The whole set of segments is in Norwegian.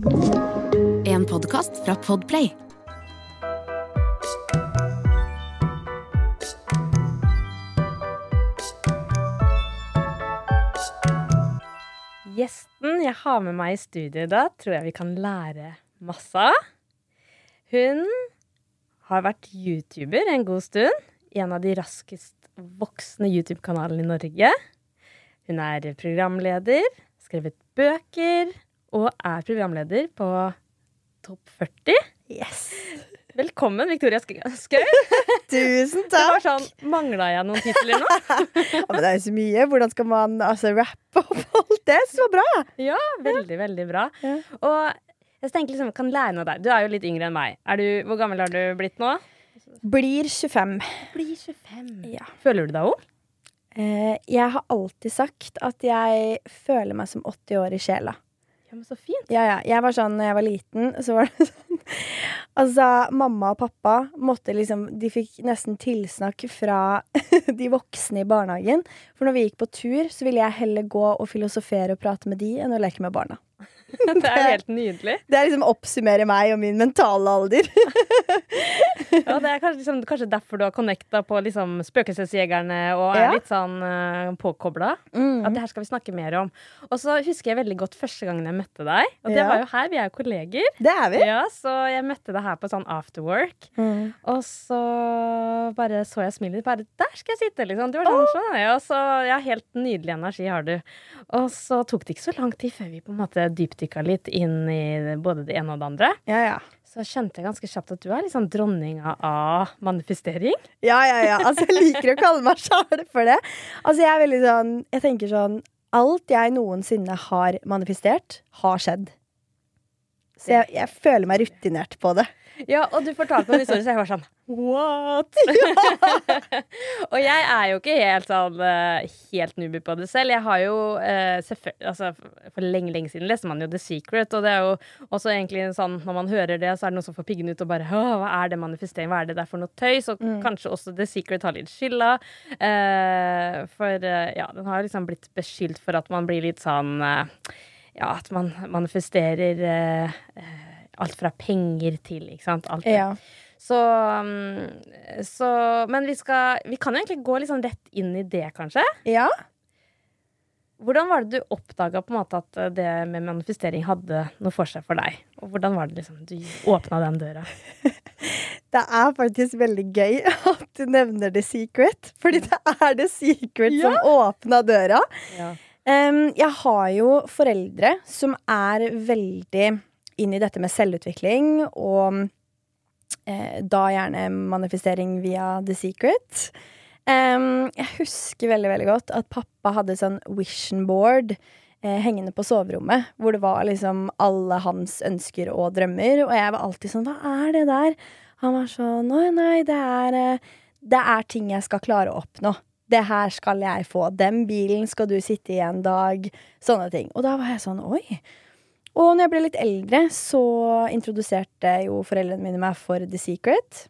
En podkast fra Podplay. Gjesten jeg har med meg i studio i dag, tror jeg vi kan lære masse av. Hun har vært YouTuber en god stund. En av de raskest voksende YouTube-kanalene i Norge. Hun er programleder, skrevet bøker og er programleder på Topp 40. Yes. Velkommen, Victoria Skau. Tusen takk. Det var sånn, Mangla jeg noen titler nå? Ja, men det er jo så mye. Hvordan skal man altså, rappe opp alt det? Så bra! Ja, veldig, veldig bra. Ja. Og jeg tenker liksom, kan lære noe av deg. Du er jo litt yngre enn meg. Du, hvor gammel har du blitt nå? Blir 25. Blir 25. Ja. Føler du deg ung? Eh, jeg har alltid sagt at jeg føler meg som 80 år i sjela. Ja, men så fint. Ja, ja. Jeg var sånn når jeg var liten, så var det sånn Altså, mamma og pappa måtte liksom De fikk nesten tilsnakk fra de voksne i barnehagen. For når vi gikk på tur, så ville jeg heller gå og filosofere og prate med de enn å leke med barna. Det er helt nydelig. Det er liksom oppsummerer meg og min mentale alder. Ja, det er kanskje, liksom, kanskje derfor du har connecta på liksom, Spøkelsesjegerne og er Ja. litt sånn uh, påkobla. Mm. At det her skal vi snakke mer om. Og så husker jeg veldig godt første gangen jeg møtte deg. Og det Ja. var jo her, vi er jo kolleger. Det er vi. Ja, Så jeg møtte deg her på sånn afterwork. Mm. Og så bare så jeg smilet ditt. Bare der skal jeg sitte, liksom. Du var sånn, sånn. Ja, så ja, helt nydelig energi har du. Og så tok det ikke så lang tid før vi på en måte dypdykka litt inn i både det ene og det andre. Ja, ja. Så skjønte jeg ganske kjapt at du er liksom dronninga av manifestering. Ja, ja, ja. Altså, jeg liker å kalle meg sjæl for det. Altså, jeg er veldig sånn Jeg tenker sånn Alt jeg noensinne har manifestert, har skjedd. Så jeg, jeg føler meg rutinert på det. Ja, og du fortalte meg en historie, så jeg var sånn What? og jeg er jo ikke helt sånn eh, helt newbie på det selv. Jeg har jo eh, altså, For lenge, lenge siden leste man jo The Secret, og det er jo også egentlig sånn når man hører det, så er det noen som får piggene ut og bare hva er det manifestering, hva er det der for noe tøys? Og kanskje også The Secret har litt skylda. Eh, for eh, ja, den har liksom blitt beskyldt for at man blir litt sånn Ja, at man manifesterer eh, alt fra penger til, ikke sant. Alt det. Ja. Så, mm, så Men vi skal Vi kan jo egentlig gå sånn rett inn i det, kanskje. ja. Hvordan var det du oppdaga at eh, det med manifestering hadde noe for seg for deg? Og hvordan var det liksom du åpna den døra? Det er faktisk veldig gøy at du nevner The Secret. Fordi det er The Secret som åpna døra. Ja. Um, jeg har jo foreldre som er veldig inn i dette med selvutvikling, og eh, da gjerne manifestering via The Secret. Jeg husker veldig veldig godt at pappa hadde sånn vision board eh, hengende på soverommet, hvor det var liksom alle hans ønsker og drømmer, og jeg var alltid sånn Hva er det der? Han var sånn Nei, nei, det er, eh, det er ting jeg skal klare å oppnå. Det her skal jeg få. Den bilen skal du sitte i en dag. Sånne ting. Og da var jeg sånn Oi. Og når jeg ble litt eldre, så introduserte jo foreldrene mine meg for The Secret.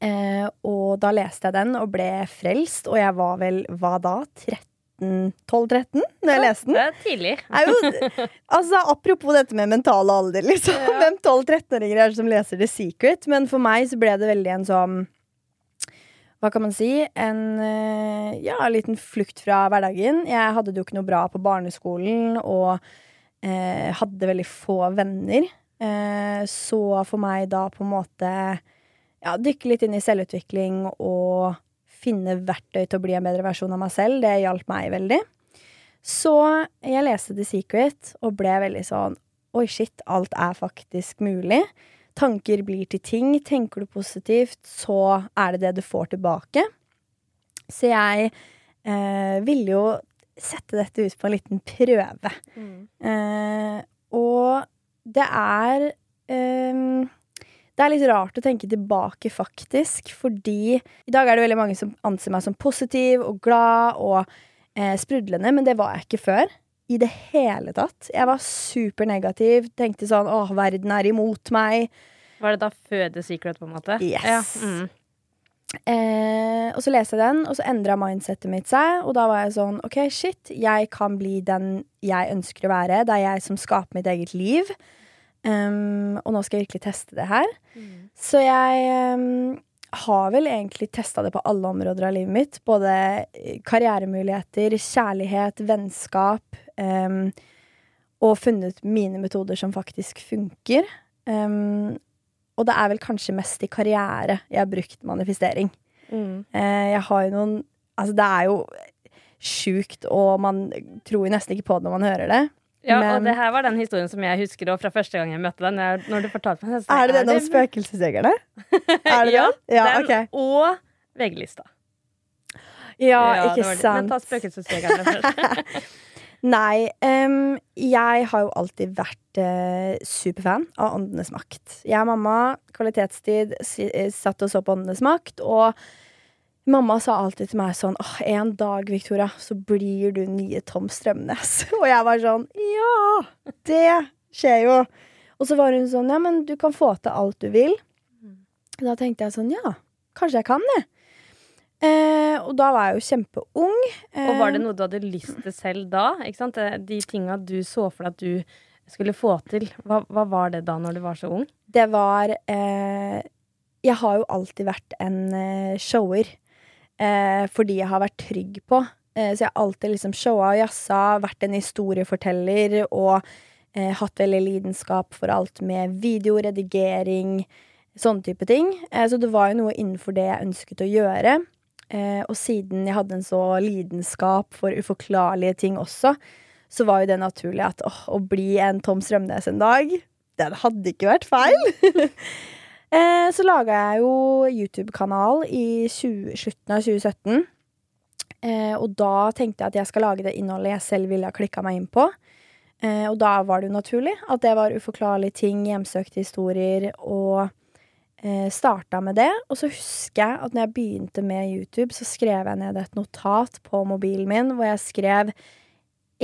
Eh, og da leste jeg den og ble frelst, og jeg var vel hva da? 13? 12-13 når jeg leste den? Det er tidlig. er jo, altså, apropos dette med mental alder, liksom. Hvem 12-13-åringer er det som leser The Secret? Men for meg så ble det veldig en sånn Hva kan man si? En eh, ja, liten flukt fra hverdagen. Jeg hadde det jo ikke noe bra på barneskolen og eh, hadde veldig få venner. Eh, så for meg da på en måte ja, dykke litt inn i selvutvikling og finne verktøy til å bli en bedre versjon av meg selv, det hjalp meg veldig. Så jeg leste The Secret og ble veldig sånn Oi, shit, alt er faktisk mulig. Tanker blir til ting. Tenker du positivt, så er det det du får tilbake. Så jeg eh, ville jo sette dette ut på en liten prøve. Eh, og det er eh, Det er litt rart å tenke tilbake, faktisk, fordi i dag er det veldig mange som anser meg som positiv og glad og eh, sprudlende, men det var jeg ikke før. I det hele tatt. Jeg var supernegativ. Tenkte sånn åh, verden er imot meg. Var det da før på en måte? Yes. Ja. Mm. Eh, og så leste jeg den, og så endra mindsettet mitt seg. Og da var jeg sånn OK, shit, jeg kan bli den jeg ønsker å være. Det er jeg som skaper mitt eget liv. Um, og nå skal jeg virkelig teste det her. Så jeg um, har vel egentlig testa det på alle områder av livet mitt. Både karrieremuligheter, kjærlighet, vennskap. Um, og funnet mine metoder som faktisk funker. Um, og det er vel kanskje mest i karriere jeg har brukt manifestering. Mm. Eh, jeg har jo noen Altså, det er jo sjukt, og man tror jo nesten ikke på det når man hører det. Ja, Men- og det her var den historien som jeg husker fra første gang jeg møtte deg. Når, når du fortalte meg Er det den om spøkelsesjegerne? Er det ja, den? Ja, den okay. og VG-lista. Ja, ikke det var det. Men ta spøkelsesjegerne først. Nei, Um, jeg har jo alltid vært uh, superfan av Åndenes makt. Jeg og mamma, kvalitetstid, eh, satt og så på Åndenes makt, og mamma sa alltid til meg sånn åh, en dag, Victoria, så blir du nye Tom Strømnes. Og jeg var sånn ja, det skjer jo. Og så var hun sånn ja, men du kan få til alt du vil. Da tenkte jeg sånn ja, kanskje jeg kan det. Eh, og da var jeg jo kjempeung. Og var det Eh, noe du hadde lyst til selv da? Sant? De tinga du så for deg at du skulle få til, hva, hva var det da når du var så ung? det var eh, Jeg har jo alltid vært en eh, shower. Eh, fordi jeg har vært trygg på. Eh, så jeg har alltid liksom showa og jazza, vært en historieforteller og eh, hatt veldig lidenskap for alt med video, redigering, sånne type ting. Eh, så det var jo noe innenfor det jeg ønsket å gjøre. Eh, og siden jeg hadde en så lidenskap for uforklarlige ting også, så var jo det naturlig at åh, å bli en Tom Strømnes en dag, det hadde ikke vært feil. eh, så laga jeg jo YouTube-kanal i 20, slutten av 2017. Eh, og da tenkte jeg at jeg skal lage det innholdet jeg selv ville ha klikka meg inn på. Eh, og da var det jo naturlig at det var uforklarlige ting, hjemsøkte historier, og eh, starta med det. Og så husker jeg at når jeg begynte med YouTube, så skrev jeg ned et notat på mobilen min hvor jeg skrev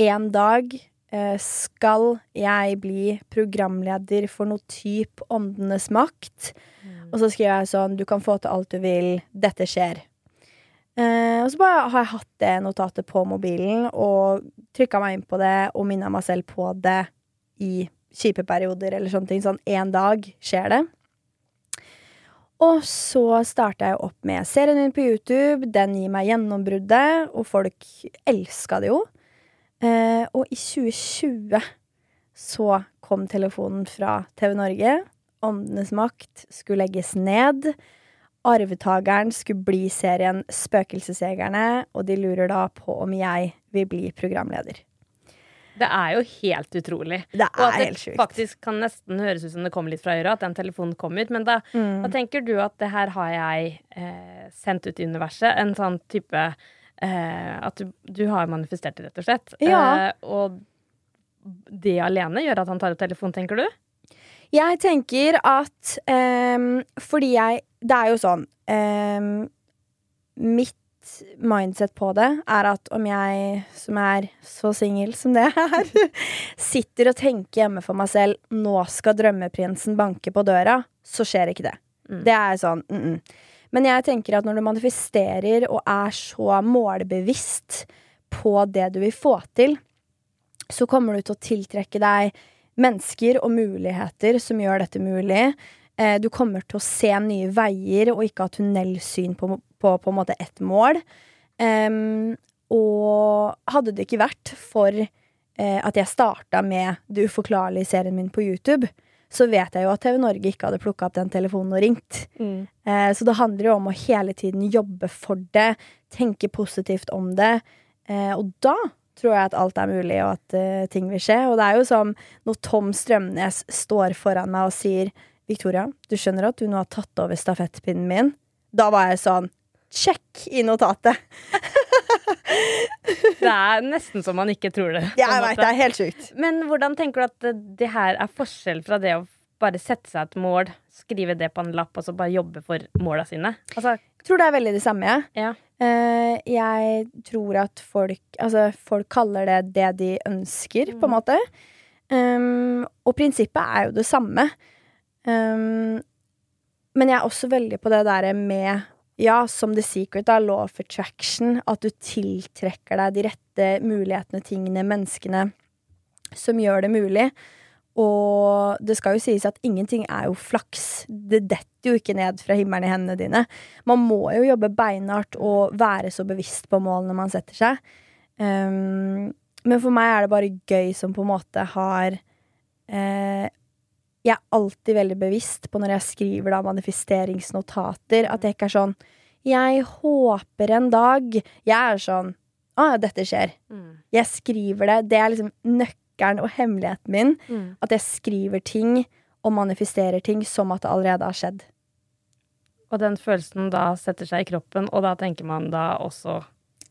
en dag eh, skal jeg bli programleder for noe type Åndenes makt. Og så skrev jeg sånn Du kan få til alt du vil. Dette skjer. Eh, og så bare har jeg hatt det notatet på mobilen og trykka meg inn på det og minna meg selv på det i kjipe perioder eller sånne ting. Sånn én dag skjer det. Og så starta jeg opp med serien min på YouTube. Den gir meg gjennombruddet, og folk elska det jo. Eh, og i 2020 så kom telefonen fra TV Norge. Åndenes makt skulle legges ned. Arvtakeren skulle bli serien Spøkelsesjegerne, og de lurer da på om jeg vil bli programleder. Det er jo helt utrolig. Det Og at er det helt sjukt. faktisk kan nesten høres ut som det kommer litt fra øret, at den telefonen kom ut. Men da, Mm. da tenker du at det her har jeg eh, sendt ut i universet. En sånn type eh, At du, du har manifestert det, rett og slett. Ja. Eh, og det alene gjør at han tar opp telefonen, tenker du? Jeg tenker at um, Fordi jeg Det er jo sånn um, Mitt mindset på det er at om jeg, som er så singel som det er, sitter og tenker hjemme for meg selv Nå skal drømmeprinsen banke på døra, så skjer ikke det. Mm. Det er sånn mm -mm. Men jeg tenker at når du manifesterer og er så målbevisst på det du vil få til, så kommer du til å tiltrekke deg mennesker og muligheter som gjør dette mulig. Eh, du kommer til å se nye veier og ikke ha tunnelsyn på, på på en måte ett mål. Um, og hadde det ikke vært for eh, at jeg starta med Det uforklarlige serien min på YouTube, så vet jeg jo at TV Norge ikke hadde plukka opp den telefonen og ringt. Eh, så det handler jo om å hele tiden jobbe for det, tenke positivt om det. Eh, og da tror jeg at alt er mulig, og at uh, ting vil skje. Og det er jo som når Tom Strømnes står foran meg og sier Victoria, du skjønner at du nå har tatt over stafettpinnen min? Da var jeg sånn Check i notatet! Det er nesten som man ikke tror det. Jeg veit det er helt sjukt. Men hvordan tenker du at det, her er forskjell fra det å bare sette seg et mål, skrive det på en lapp, og så bare jobbe for måla sine? Altså, Jeg tror det er veldig det samme, ja. Uh, jeg tror at folk Altså, folk kaller det det de ønsker, på en måte. Um, og prinsippet er jo det samme. Um, men jeg er også veldig på det derre med ja, som The Secret, da, law of attraction, at du tiltrekker deg de rette mulighetene, tingene, menneskene som gjør det mulig. Og det skal jo sies at ingenting er jo flaks. Det detter jo ikke ned fra himmelen i hendene dine. Man må jo jobbe beinhardt og være så bevisst på målene man setter seg. Um, men for meg er det bare gøy som på en måte har eh, Jeg er alltid veldig bevisst på når jeg skriver da manifesteringsnotater, at jeg ikke er sånn Jeg håper en dag Jeg er sånn Å, dette skjer. Mm. Jeg skriver det. Det er liksom nøkkelen og hemmeligheten min. Mm. At jeg skriver ting og manifesterer ting som at det allerede har skjedd. Og den følelsen da setter seg i kroppen, og da tenker man da også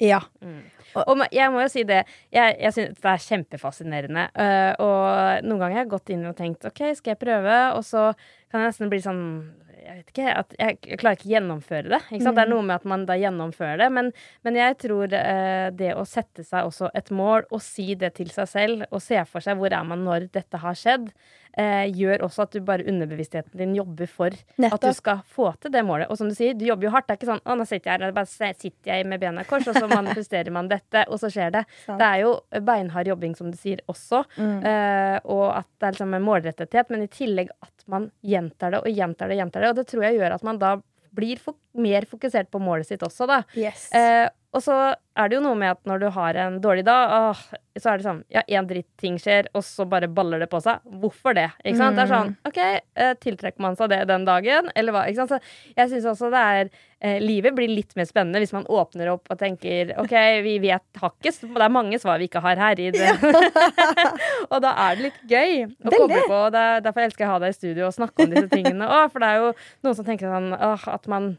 Ja. Og ma- jeg må jo si det, jeg, jeg synes det er kjempefascinerende. Uh, og noen ganger har jeg gått inn og tenkt OK, skal jeg prøve? Og så kan jeg nesten bli sånn jeg vet ikke, at jeg, jeg klarer ikke å gjennomføre det. Ikke sant? Det er noe med at man da gjennomfører det. Men, men jeg tror eh, det å sette seg også et mål og si det til seg selv, og se for seg hvor er man når dette har skjedd, eh, gjør også at du bare underbevisstheten din jobber for at du skal få til det målet. Og som du sier, du jobber jo hardt. Det er ikke sånn 'Å, nå sitter jeg her, bare sitter jeg med bena i kors', og så manifesterer man dette, og så skjer det. Sant. Det er jo beinhard jobbing, som du sier, også. Eh, og at det er liksom en målrettethet, men i tillegg at man gjentar det og gjentar det. og gjentar det, Og det tror jeg gjør at man da blir mer fokusert på målet sitt også, da. Yes. Eh, og så er det jo noe med at når du har en dårlig dag, åh, så er det sånn Ja, én dritting skjer, og så bare baller det på seg. Hvorfor det? Ikke sant? Det er sånn OK, eh, tiltrekker man seg det den dagen, eller hva? Ikke sant? Så jeg syns også det er eh, Livet blir litt mer spennende hvis man åpner opp og tenker OK, vi vet hakket, Det er mange svar vi ikke har her i det. og da er det litt gøy å Veldig. koble på. Og det er, derfor elsker jeg å ha deg i studio og snakke om disse tingene òg. For det er jo noen som tenker sånn åh, at man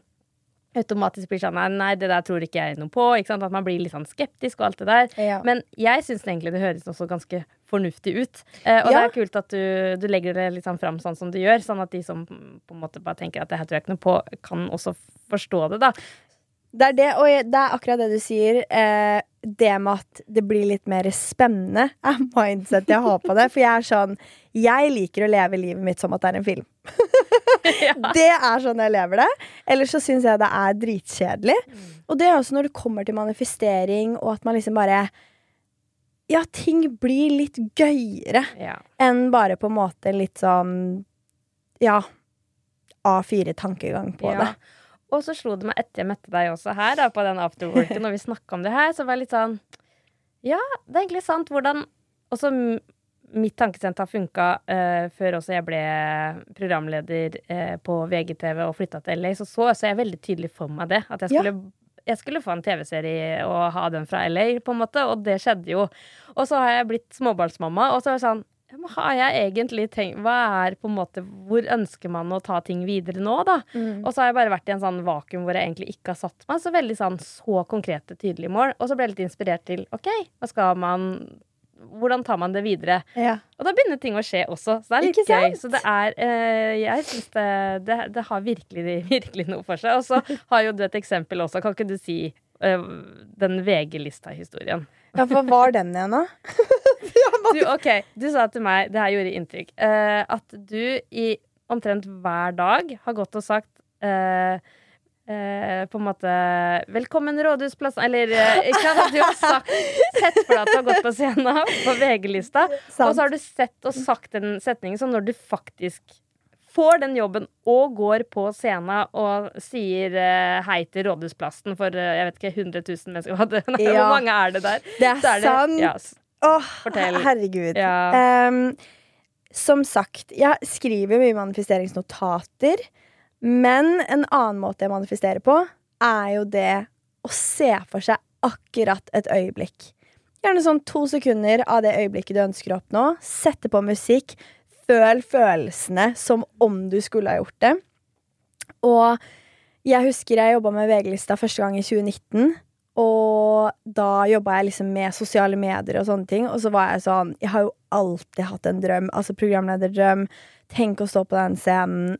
automatisk blir sånn nei, nei, det der tror ikke jeg noe på. At man blir litt sånn skeptisk og alt det der. Ja. Men jeg syns egentlig det høres også ganske fornuftig ut. Eh, og det er kult at du, du legger det litt sånn fram sånn som du gjør, sånn at de som på en måte bare tenker at det her tror jeg ikke noe på, kan også forstå det, da. Det er det, og det er akkurat det du sier. Eh, det med at det blir litt mer spennende, er mindset jeg har på det. For jeg er sånn Jeg liker å leve livet mitt som at det er en film. Det er sånn jeg lever det. Ellers så syns jeg det er dritkjedelig. Og det er også når det kommer til manifestering, og at man liksom bare Ja, ting blir litt gøyere Ja. enn bare på en måte litt sånn Ja. A4-tankegang på Ja. det. Og så slo det meg etter jeg møtte deg også her, da, på den afterworken, når vi snakka om det her, så var jeg litt sånn Ja, det er egentlig sant hvordan også mitt tankesett har funka uh, før også jeg ble programleder uh, på VGTV og flytta til LA. Så så også jeg veldig tydelig for meg det. At jeg Ja. skulle, jeg skulle få en TV-serie og ha den fra LA, på en måte. Og det skjedde jo. Og så har jeg blitt småbarnsmamma, og så er det sånn ja, har jeg egentlig tenkt Hva er på en måte Hvor ønsker man å ta ting videre nå, da? Mm. Og så har jeg bare vært i en sånn vakuum hvor jeg egentlig ikke har satt meg så veldig sånn så konkrete, tydelige mål. Og så ble jeg litt inspirert til OK, hva skal man Hvordan tar man det videre? Ja. Og da begynner ting å skje også, så det er litt gøy. Så det er eh, Jeg syns det, det, det har virkelig, virkelig noe for seg. Og så har jo du et eksempel også. Kan ikke du si den VG-lista-historien? ja, hva var den igjen, da? Du, ok, du sa til meg, det her gjorde inntrykk, uh, at du i omtrent hver dag har gått og sagt uh, uh, på en måte 'Velkommen Rådhusplassen' Eller hva hadde? Du sagt Sett for deg at du har gått på scenen på VG-lista, og så har du sett og sagt den setningen. som når du faktisk får den jobben og går på scenen og sier eh, hei til Rådhusplassen for eh, jeg vet ikke, 100 000 mennesker det- Nei, Ja. Hvor mange er det der? Det er, Så sant. ja, Åh, Fortell. herregud. Ja. Um, som sagt, jeg skriver mye manifesteringsnotater. Men en annen måte jeg manifesterer på, er jo det å se for seg akkurat et øyeblikk. Gjerne sånn to sekunder av det øyeblikket du ønsker å oppnå. Sette på musikk. Føl følelsene som om du skulle ha gjort det. Og jeg husker jeg jobba med VG-lista første gang i 2019. Og da jobba jeg liksom med sosiale medier og sånne ting. Og så var jeg sånn Jeg har jo alltid hatt en drøm. Altså programlederdrøm. Tenk å stå på den scenen.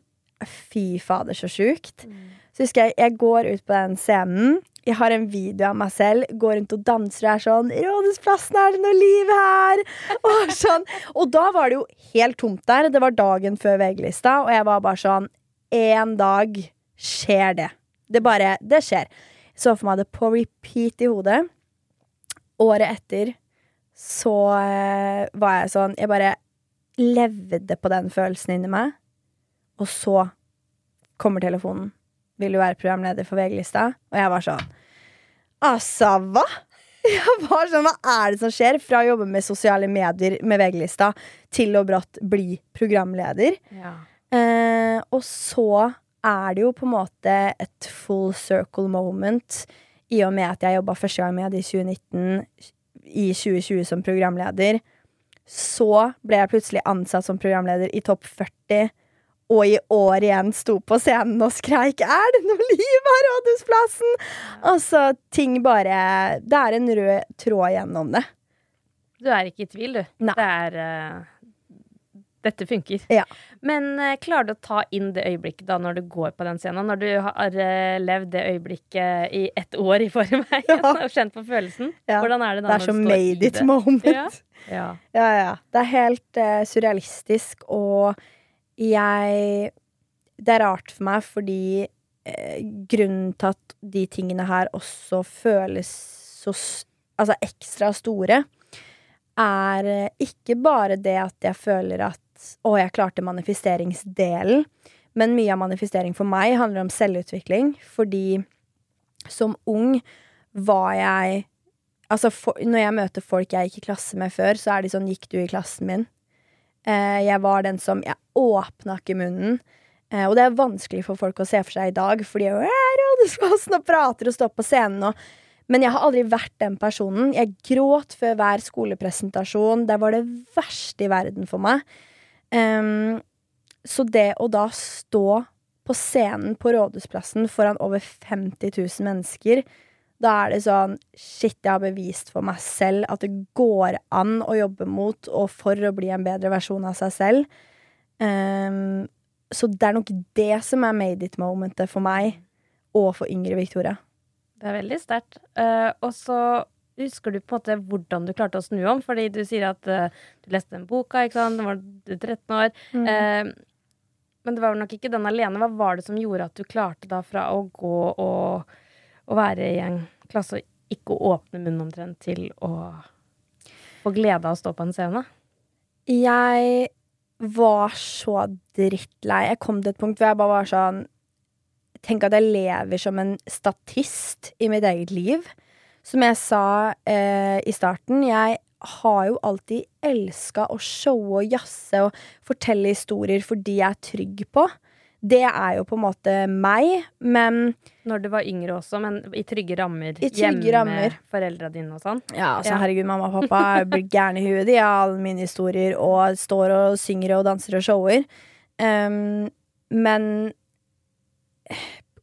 Fy fader, så sjukt. Så husker jeg jeg går ut på den scenen. Jeg har en video av meg selv. Går rundt og danser og er sånn 'Rådhusplassen, er det noe liv her?' Og, sånn. og da var det jo helt tomt der. Det var dagen før VG-lista, og jeg var bare sånn En dag skjer det. Det bare Det skjer. Så for meg det på repeat i hodet. Året etter så eh, var jeg sånn Jeg bare levde på den følelsen inni meg. Og så kommer telefonen. Vil du være programleder for VG-lista? Og jeg var sånn Altså, hva? Jeg var sånn, Hva er det som skjer? Fra å jobbe med sosiale medier med VG-lista til å brått bli programleder. Ja. Eh, og så er det jo på en måte et full circle moment i og med at jeg jobba første gang med det i 2019, i 2020 som programleder. Så ble jeg plutselig ansatt som programleder i Topp 40, og i år igjen sto på scenen og skreik 'Er det noe liv her, Rådhusplassen?' Altså, ting bare Det er en rød tråd gjennom det. Du er ikke i tvil, du. Nei. Det er uh, Dette funker. Ja. Men uh, klarer du å ta inn det øyeblikket da når du går på den scenen? Når du har uh, levd det øyeblikket i ett år i forveien Ja. og kjent på følelsen? Ja. Hvordan er det da Det er som made it moment. Ja. Ja. Ja. Det er helt surrealistisk, og jeg Det er rart for meg fordi eh, grunnen til at de tingene her også føles så altså ekstra store, er eh, ikke bare det at jeg føler at å, jeg klarte manifesteringsdelen, men mye av manifestering for meg handler om selvutvikling, fordi som ung var jeg Altså, for, når jeg møter folk jeg gikk i klasse med før, så er de sånn 'Gikk du i klassen min?' Eh, jeg var den som Jeg åpna ikke munnen. Eh, og det er vanskelig for folk å se for seg i dag, fordi jeg er Rådhusplassen og prater og står på scenen og Men jeg har aldri vært den personen. Jeg gråt før hver skolepresentasjon. Det var det verste i verden for meg. Um, så det å da stå på scenen på Rådhusplassen foran over 50 000 mennesker da er det sånn Shit, jeg har bevist for meg selv at det går an å jobbe mot og for å bli en bedre versjon av seg selv. Um, så det er nok det som er made it-momentet for meg og for yngre Victoria. Det er veldig sterkt. Uh, og så husker du på en måte hvordan du klarte å snu om, fordi du sier at uh, du leste den boka, ikke sant, da var du 13 år. Mm. Uh, men det var nok ikke den alene. Hva var det som gjorde at du klarte da fra å gå og, og være i en klasse og ikke åpne munnen omtrent, til å få glede av å stå på en scene? Jeg var så drittlei. Jeg kom til et punkt hvor jeg bare var sånn Tenk at jeg lever som en statist i mitt eget liv. Som jeg sa eh, i starten, jeg har jo alltid elska å showe og jazze og fortelle historier fordi jeg er trygg på. Det er jo på en måte meg, men Når du var yngre også, men i trygge rammer I trygge hjemme rammer. med foreldra dine og sånn? Ja, altså Ja. herregud, mamma og pappa blir gærne i huet. De har alle mine historier og står og synger og danser og shower. Um, men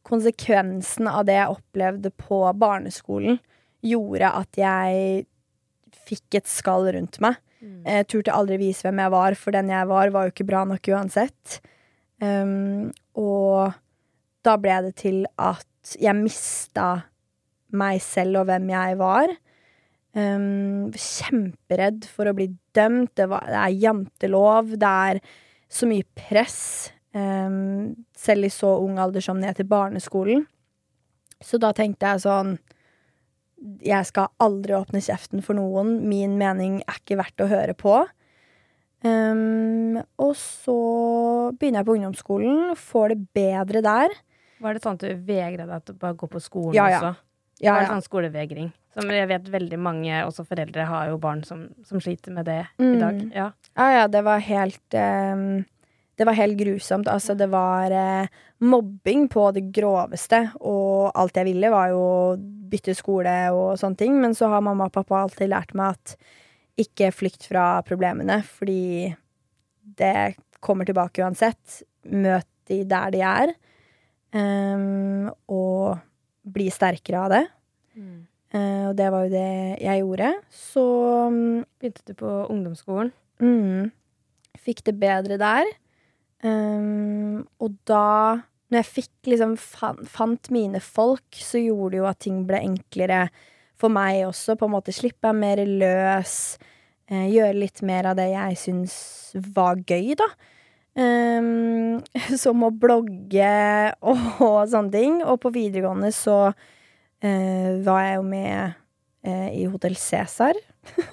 konsekvensen av det jeg opplevde på barneskolen, gjorde at jeg fikk et skall rundt meg. Jeg turte aldri vise hvem jeg var, for den jeg var, var jo ikke bra nok uansett. Um, og da ble det til at jeg mista meg selv og hvem jeg var. Um, kjemperedd for å bli dømt. Det, var, det er jantelov. Det er så mye press. Um, selv i så ung alder som ned til barneskolen. Så da tenkte jeg sånn Jeg skal aldri åpne kjeften for noen. Min mening er ikke verdt å høre på. Um, og så begynner jeg på ungdomsskolen, får det bedre der. Var det sånn at du vegra deg til å bare gå på skolen Ja, ja. også? Ja, var det sånn skolevegring? Som jeg vet veldig mange, også foreldre, har jo barn som, som sliter med det i Mm. dag. Ja. Ja, ja, det var helt um, Det var helt grusomt. Altså, det var uh, mobbing på det groveste. Og alt jeg ville, var jo å bytte skole og sånne ting. Men så har mamma og pappa alltid lært meg at ikke flykt fra problemene, fordi det kommer tilbake uansett. Møt de der de er. Ehm, og bli sterkere av det. Eh, og det var jo det jeg gjorde. Så um, Begynte du på ungdomsskolen? Mm. Fikk det bedre der. Um, og da, når jeg fikk liksom fan, fant mine folk, så gjorde det jo at ting ble enklere for meg også. På en måte slippe mer løs. Uh, gjøre litt mer av det jeg syns var gøy, da. Um, som å blogge og, og sånne ting. Og på videregående så uh, var jeg jo med uh, i Hotell Cæsar. uh,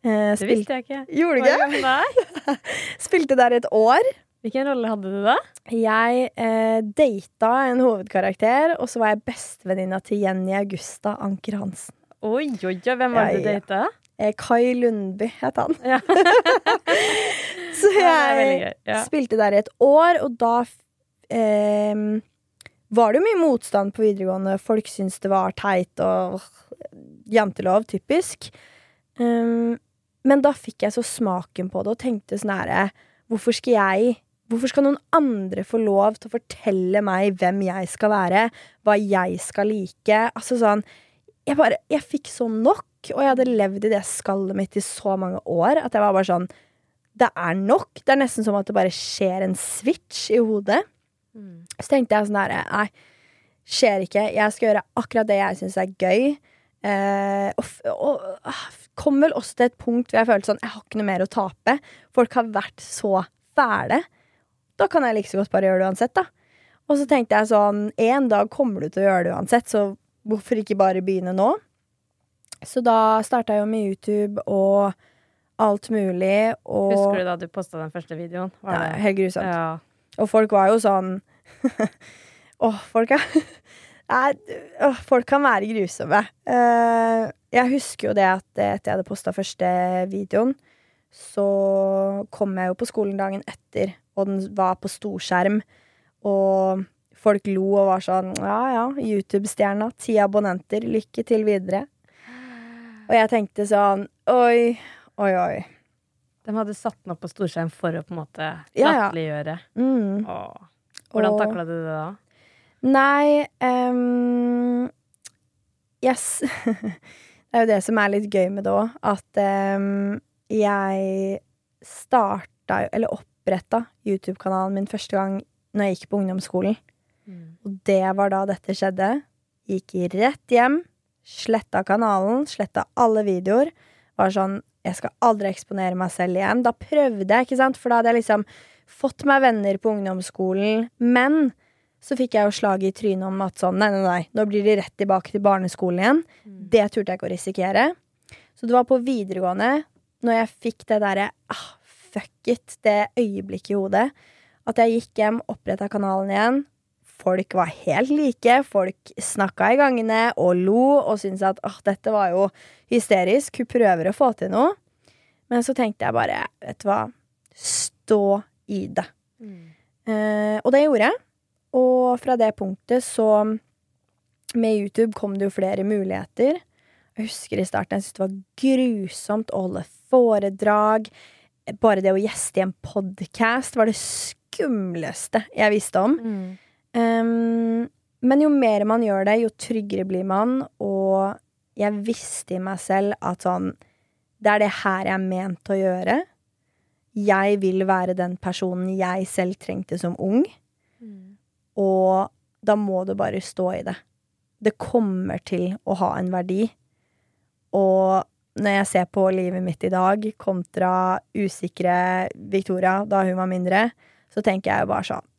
Det visste jeg ikke. Gjorde du ikke? Spilte der et år. Hvilken rolle hadde du da? Jeg data en hovedkarakter, og så var jeg bestevenninna til Jenny Augusta Anker Hansen. Oi, oi, oi. Hvem var det du data? Eh, Kai Lundby het han. Ja. Så jeg. Ja. spilte der i et år, og da eh, var det jo mye motstand på videregående. Folk syntes det var teit og jantelov, typisk. Um, men da fikk jeg så smaken på det og tenkte sånn herre Hvorfor skal jeg Hvorfor skal noen andre få lov til å fortelle meg hvem jeg skal være, hva jeg skal like? Altså sånn Jeg bare Jeg fikk så nok, og jeg hadde levd i det skallet mitt i så mange år at jeg var bare sånn Det er nok. Det er nesten som at det bare skjer en switch i hodet. Mm. Så tenkte jeg sånn der, Nei, skjer ikke. Jeg skal gjøre akkurat det jeg syns er gøy. Eh, og, og ah, kom vel også til et punkt hvor jeg følte sånn Jeg har ikke noe mer å tape. Folk har vært så fæle. Da kan jeg like så godt bare gjøre det uansett, da. Og så tenkte jeg sånn En dag kommer du til å gjøre det uansett, så hvorfor ikke bare begynne nå? Så da starta jeg jo med YouTube og alt mulig, og Husker du da du posta den første videoen? Var Ja, helt grusomt. Ja. Og folk var jo sånn Åh, folk er åh, folk kan være grusomme. Uh, jeg husker jo det at etter jeg hadde posta første videoen, så kom jeg jo på skolen dagen etter, og den var på storskjerm. Og folk lo og var sånn Ja ja, YouTube-stjerna, ti abonnenter, lykke til videre. Og jeg tenkte sånn Oi, oi, oi. De hadde satt den opp på storskjerm for å på en måte Ja, ja. Mm. Hvordan Og- takla du det da? Nei um, Yes. det er jo det som er litt gøy med det òg, at um, jeg starta Eller oppretta YouTube-kanalen min første gang når jeg gikk på ungdomsskolen. Og det var da dette skjedde. Gikk rett hjem, sletta kanalen, sletta alle videoer. Var sånn Jeg skal aldri eksponere meg selv igjen. Da prøvde jeg, ikke sant? For da hadde jeg liksom fått meg venner på ungdomsskolen. Men så fikk jeg jo slag i trynet om at sånn, nei, nei, nei, nå blir de rett tilbake til barneskolen igjen. Det turte jeg ikke å risikere. Så det var på videregående, når jeg fikk det derre ah, fuck it, det øyeblikket i hodet, at jeg gikk hjem, oppretta kanalen igjen. Folk var helt like. Folk snakka i gangene og lo og syntes at åh, dette var jo hysterisk. Hun prøver å få til noe. Men så tenkte jeg bare, vet du hva, stå i det. Eh, og det gjorde jeg. Og fra det punktet så Med YouTube kom det jo flere muligheter. Jeg husker i starten jeg syntes det var grusomt å holde foredrag. Bare det å gjeste i en podkast var det skumleste jeg visste om. Um, men jo mer man gjør det, jo tryggere blir man. Og jeg visste i meg selv at sånn Det er det her jeg er ment å gjøre. Jeg vil være den personen jeg selv trengte som ung. Og da må du bare stå i det. Det kommer til å ha en verdi. Og når jeg ser på livet mitt i dag kontra usikre Victoria da hun var mindre, så tenker jeg jo bare sånn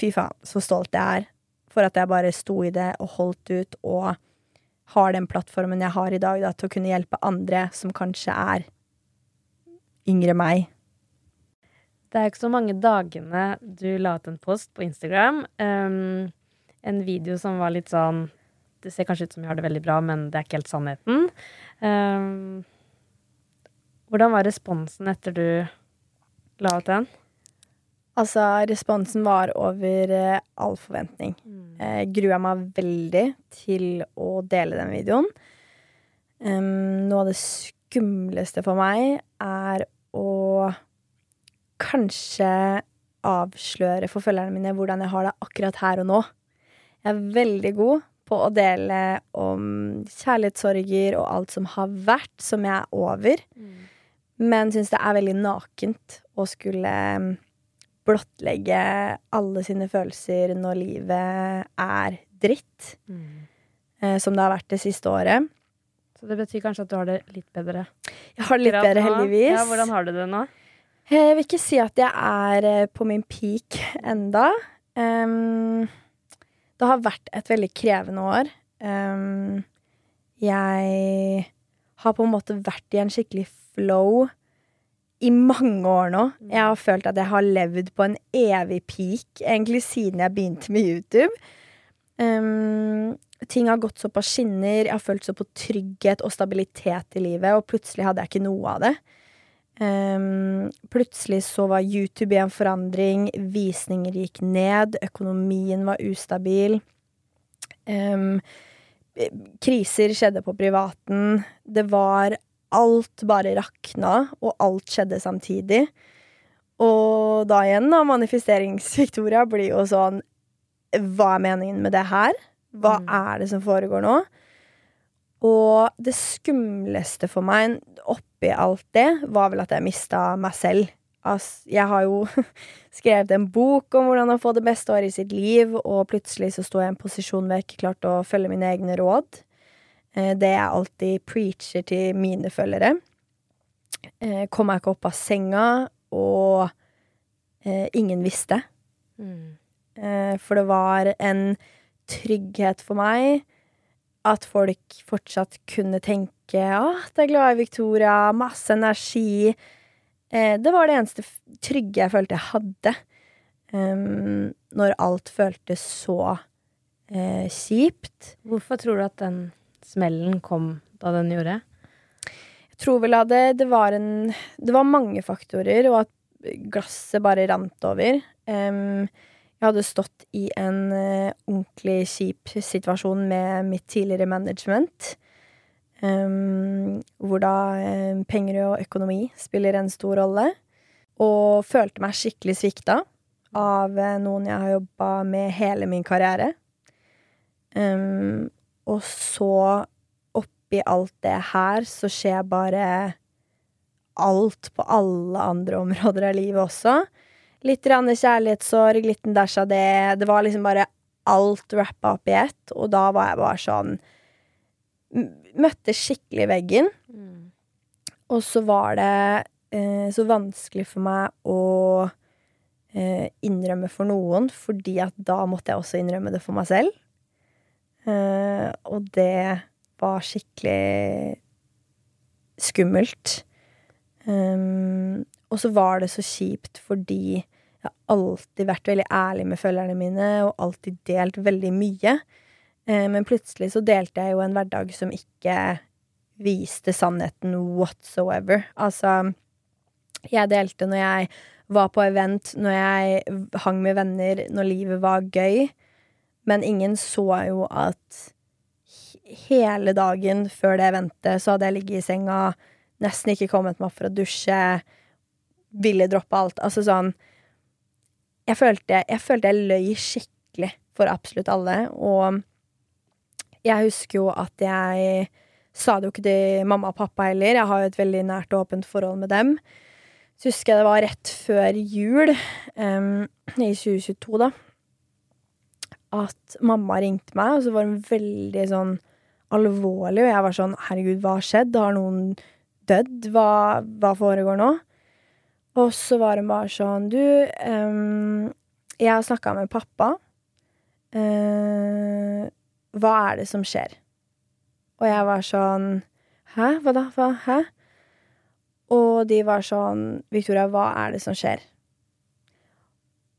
Fy faen, så stolt jeg er for at jeg bare sto i det og holdt ut og har den plattformen jeg har i dag, da, til å kunne hjelpe andre som kanskje er yngre meg. Det er ikke så mange dagene du la ut en post på Instagram. Um, en video som var litt sånn Det ser kanskje ut som vi har det veldig bra, men det er ikke helt sannheten. Um, hvordan var responsen etter du la ut den? Altså, responsen var over eh, all forventning. Jeg grua meg veldig til å dele den videoen. Um, noe av det skumleste for meg er å kanskje avsløre for følgerne mine hvordan jeg har det akkurat her og nå. Jeg er veldig god på å dele om kjærlighetssorger og alt som har vært, som jeg er over. Men syns det er veldig nakent å skulle blottlegge alle sine følelser når livet er dritt, eh, som det har vært det siste året. Så det betyr kanskje at du har det litt bedre? Jeg har det litt bedre, heldigvis. Ja, hvordan har du det nå? Jeg vil ikke si at jeg er eh, på min peak enda. Um, det har vært et veldig krevende år. Um, jeg har på en måte vært i en skikkelig flow i mange år nå. Jeg har følt at jeg har levd på en evig peak, egentlig siden jeg begynte med YouTube. Um, ting har gått så på skinner, jeg har følt så på trygghet og stabilitet i livet, og plutselig hadde jeg ikke noe av det. Um, plutselig så var YouTube i en forandring, visninger gikk ned, økonomien var ustabil. Um, kriser skjedde på privaten. Det var Alt bare rakna, og alt skjedde samtidig. Og da igjen, da, manifesteringsviktoria blir jo sånn Hva er meningen med det her? Hva Mm. er det som foregår nå? Og det skumleste for meg oppi alt det, var vel at jeg mista meg selv. Altså, jeg har jo skrevet en bok om hvordan å få det beste året i sitt liv, og plutselig så sto jeg i en posisjon hvor jeg ikke klarte å følge mine egne råd. Eh, Det jeg alltid preacher til mine følgere. Eh, Kom meg ikke opp av senga, og eh, ingen visste. Mm. Eh, For det var en trygghet for meg at folk fortsatt kunne tenke at det er glad i Victoria, masse energi. Eh, Det var det eneste trygge jeg følte jeg hadde. Um, når alt føltes så eh, kjipt. Hvorfor tror du at den smellen kom da den gjorde? Jeg tror vel at det, det var en Det var mange faktorer, og at glasset bare rant over. Um, jeg hadde stått i en uh, ordentlig kjip situasjon med mitt tidligere management. Um, hvor da um, penger og økonomi spiller en stor rolle. Og følte meg skikkelig svikta av eh, noen jeg har jobba med hele min karriere. Em, og så oppi alt det her så skjer bare alt på alle andre områder av livet også. Litt rann kjærlighetssorg, liten dash av det. Det var liksom bare alt rappa opp i ett, og da var jeg bare sånn Møtte skikkelig veggen. Mm. Og så var det eh, så vanskelig for meg å eh, innrømme for noen, fordi at da måtte jeg også innrømme det for meg selv. Eh, og det var skikkelig skummelt. Um, og så var det så kjipt fordi jeg har alltid vært veldig ærlig med følgerne mine og alltid delt veldig mye. Eh, men plutselig så delte jeg jo en hverdag som ikke viste sannheten whatsoever. Altså, jeg delte når jeg var på event, når jeg hang med venner, når livet var gøy. Men ingen så jo at hele dagen før det eventet så hadde jeg ligget i senga, nesten ikke kommet meg opp for å dusje, ville droppe alt. Altså sånn Jeg følte jeg, følte jeg løy skikkelig for absolutt alle, og jeg husker jo at jeg sa det jo ikke til mamma og pappa heller. Jeg har jo et veldig nært og åpent forhold med dem. Så husker jeg det var rett før jul, um, i 2022, da, at mamma ringte meg, og så var hun veldig sånn alvorlig, og jeg var sånn herregud, hva har skjedd? Har noen dødd? Hva, hva foregår nå? Og så var hun bare sånn Du, um, jeg har snakka med pappa. Uh, hva er det som skjer? Og jeg var sånn Hæ? Hva da? Hva? Hæ? Og de var sånn Victoria, hva er det som skjer?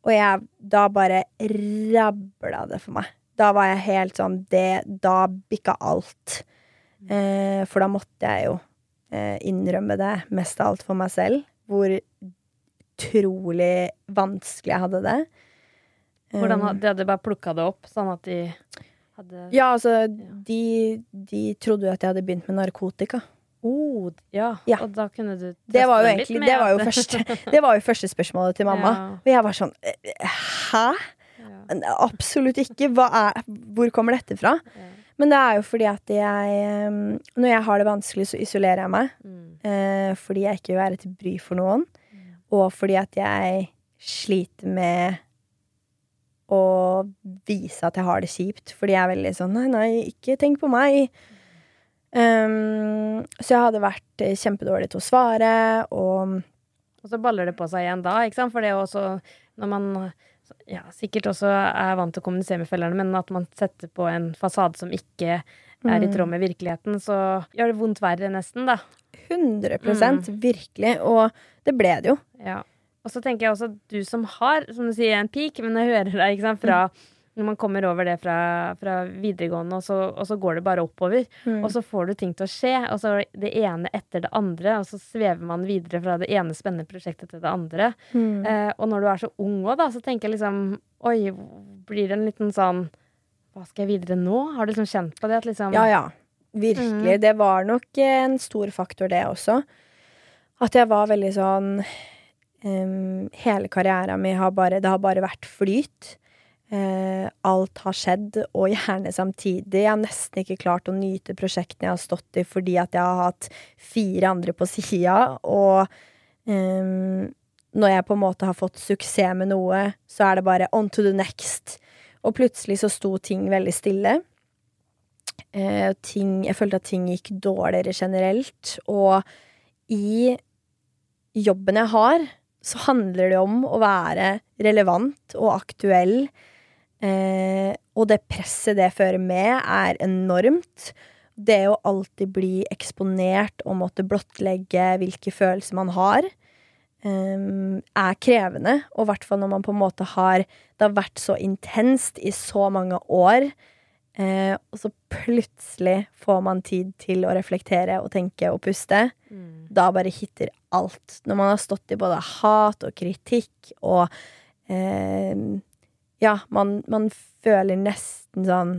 Og jeg Da bare rabla det for meg. Da var jeg helt sånn det, Da bikka alt. Eh, for da måtte jeg jo eh, innrømme det mest av alt for meg selv. Hvor utrolig vanskelig jeg hadde det. Hvordan Um, De hadde bare plukka det opp, sånn at de hadde Ja, altså, de, de trodde jo at jeg hadde begynt med narkotika. Oh, ja. Ja. Og da kunne du Det var jo egentlig det var jo første, det var jo første spørsmålet til mamma. Ja. Og jeg var sånn eh, Hæ? Ja. Absolutt ikke. Er, hvor kommer dette fra? Men det er jo fordi at jeg eh, Når jeg har det vanskelig, så isolerer jeg meg. Mm. eh, fordi jeg ikke vil være til bry for noen. Mm. Og fordi at jeg sliter med å vise at jeg har det kjipt. Fordi jeg er veldig sånn Nei, nei, ikke tenk på meg. Um, så jeg hadde vært eh, kjempedårlig til å svare, og Og så baller det på seg igjen da, ikke sant. For det er også når man ja, sikkert også er vant til å kommunisere med følgerne, men at man setter på en fasade som ikke er i tråd med virkeligheten, så gjør det vondt verre, nesten, da. 100 mm. virkelig. Og det ble det jo. Ja. Og så tenker jeg også at du som har, som du sier, en peak, men jeg hører deg ikke sant, fra når man kommer over det fra, fra videregående, og så, og så, går det bare oppover. Mm. Og så får du ting til å skje, og så det ene etter det andre. Og så svever man videre fra det ene spennende prosjektet til det andre. Mm. Eh, og når du er så ung òg, da, så tenker jeg liksom Oi, blir det en liten sånn Hva skal jeg videre nå? Har du liksom kjent på det? At liksom Ja, ja. Virkelig. Mm. Det var nok en stor faktor, det også. At jeg var veldig sånn um, Hele karrieren min har bare Det har bare vært flyt. Uh, alt har skjedd, og gjerne samtidig. Jeg har nesten ikke klart å nyte prosjektene jeg har stått i fordi at jeg har hatt fire andre på sida, og eh, når jeg på en måte har fått suksess med noe, så er det bare on to the next. Og plutselig så sto ting veldig stille. Eh, ting, jeg følte at ting gikk dårligere generelt, og i jobben jeg har, så handler det om å være relevant og aktuell. Eh, og det presset det fører med, er enormt. Det å alltid bli eksponert og måtte blottlegge hvilke følelser man har, eh, er krevende. Og i hvert fall når man på en måte har Det har vært så intenst i så mange år. Eh, og så plutselig får man tid til å reflektere og tenke og puste. Mm. Da bare hitter alt. Når man har stått i både hat og kritikk og eh, Ja, man, man, føler nesten sånn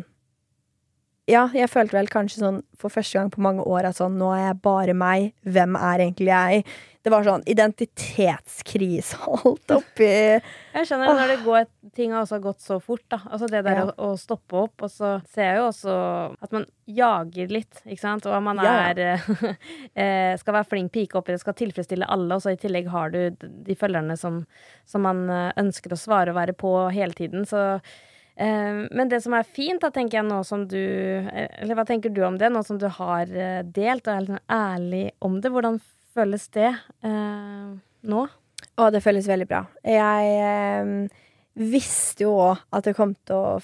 Ja, jeg følte vel kanskje sånn for første gang på mange år at sånn Nå er jeg bare meg. Hvem er egentlig jeg? Det var sånn identitetskrise alt oppi Jeg skjønner når det går, ting har også gått så fort, da. Altså det der ja. å, å, stoppe opp. Og så ser jeg jo også at man jager litt, ikke sant. Og man er ja. eh, Skal være flink pike oppi det, skal tilfredsstille alle. Og så i tillegg har du de følgerne som, som man eh, ønsker å svare og være på hele tiden. Så eh, men det som er fint, da tenker jeg nå som du eh, Eller hva tenker du om det, nå som du har delt og er litt sånn ærlig om det? Hvordan føles det eh, nå? Å, det føles veldig bra. Jeg eh, visste jo òg at det kom til å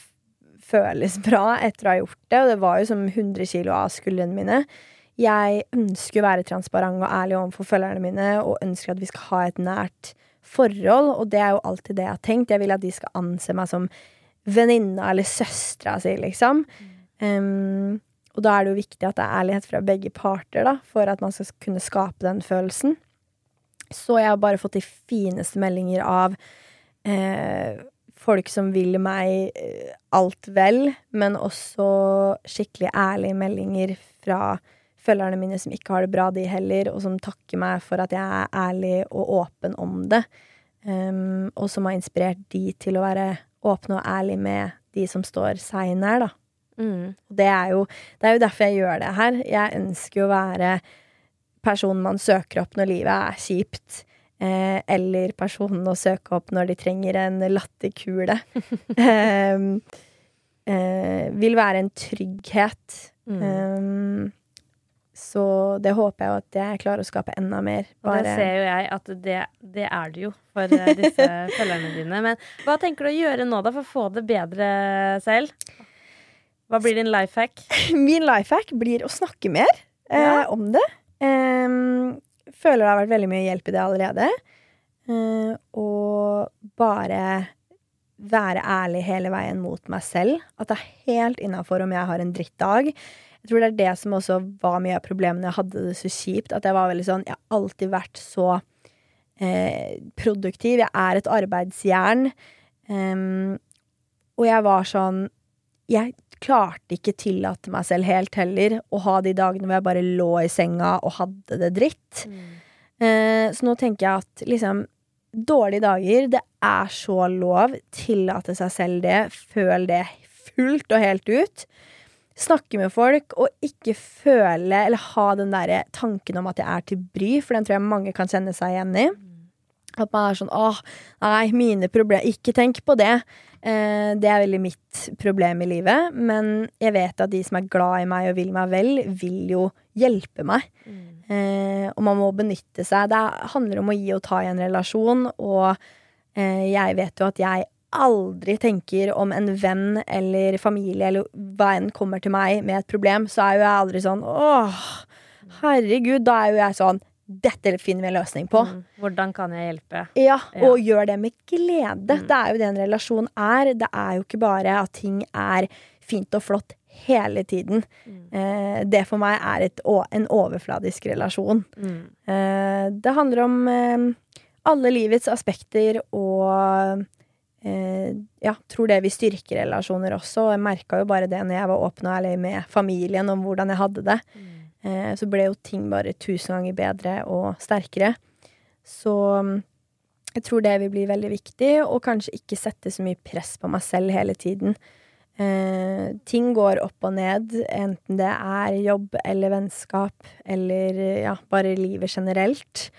føles bra etter å ha gjort det, og det var jo som 100 kilo av skuldrene mine. Jeg ønsker å være transparent og ærlig overfor følgerne mine, og ønsker at vi skal ha et nært forhold, og det er jo alltid det jeg har tenkt. Jeg vil at de skal anse meg som venninna eller søstera si, liksom. Um, og da er det jo viktig at det er ærlighet fra begge parter, da, for at man skal kunne skape den følelsen. Så jeg har bare fått de fineste meldinger av eh, folk som vil meg eh, alt vel, men også skikkelig ærlige meldinger fra følgerne mine som ikke har det bra, de heller, og som takker meg for at jeg er ærlig og åpen om det. Um, og som har inspirert de til å være åpne og ærlig med de som står seg nær, da. Mm. Det, er jo, det er jo derfor jeg gjør det her. Jeg ønsker å være personen man søker opp når livet er kjipt. Eh, eller personen å søke opp når de trenger en latterkule. eh, eh, vil være en trygghet. Mm. Så det håper jeg at jeg klarer å skape enda mer. Bare... Og det ser jo jeg at det, det er du jo for eh, disse følgerne dine. Men hva tenker du å gjøre nå da for å få det bedre selv? Hva blir din life hack? Min life hack blir å snakke mer eh, ja. om det. Um, føler det har vært veldig mye hjelp i det allerede. Uh, og bare være ærlig hele veien mot meg selv. At det er helt innafor om jeg har en drittdag. Jeg tror det er det som også var mye av problemene jeg hadde det så kjipt. At jeg var veldig sånn Jeg har alltid vært så eh, produktiv. Jeg er et arbeidsjern. Um, og jeg var sånn Jeg klarte ikke tillate meg selv helt heller å ha de dagene hvor jeg bare lå i senga og hadde det dritt. Mm. Eh, så nå tenker jeg at liksom Dårlige dager, det er så lov. Tillate seg selv det. Føl det fullt og helt ut. Snakke med folk og ikke føle eller ha den derre tanken om at jeg er til bry, for den tror jeg mange kan kjenne seg igjen i. Mm. At man er sånn åh, nei, mine problemer Ikke tenk på det. Eh, det er veldig mitt problem i livet. Men jeg vet at de som er glad i meg og vil meg vel, vil jo hjelpe meg. Eh, og man må benytte seg. Det handler om å gi og ta i en relasjon, og eh, jeg vet jo at jeg aldri tenker om en venn eller familie eller hva enn kommer til meg med et problem, så er jo jeg aldri sånn åh, herregud. Da er jo jeg sånn dette finner vi en løsning på. Mm. Hvordan kan jeg hjelpe? Ja, Ja. og gjør det med glede. Mm. Det er jo det en relasjon er. Det er jo ikke bare at ting er fint og flott hele tiden. Mm. Eh, det for meg er et, en overfladisk relasjon. Mm. Eh, det handler om eh, alle livets aspekter og ja, tror det vil styrke relasjoner også. Og jeg merka jo bare det når jeg var åpen og ærlig med familien om hvordan jeg hadde det. Eh, så ble jo ting bare tusen ganger bedre og sterkere. Så mm, jeg tror det vil bli veldig viktig, og kanskje ikke sette så mye press på meg selv hele tiden. Eh, ting går opp og ned, enten det er jobb eller vennskap eller ja, bare livet generelt.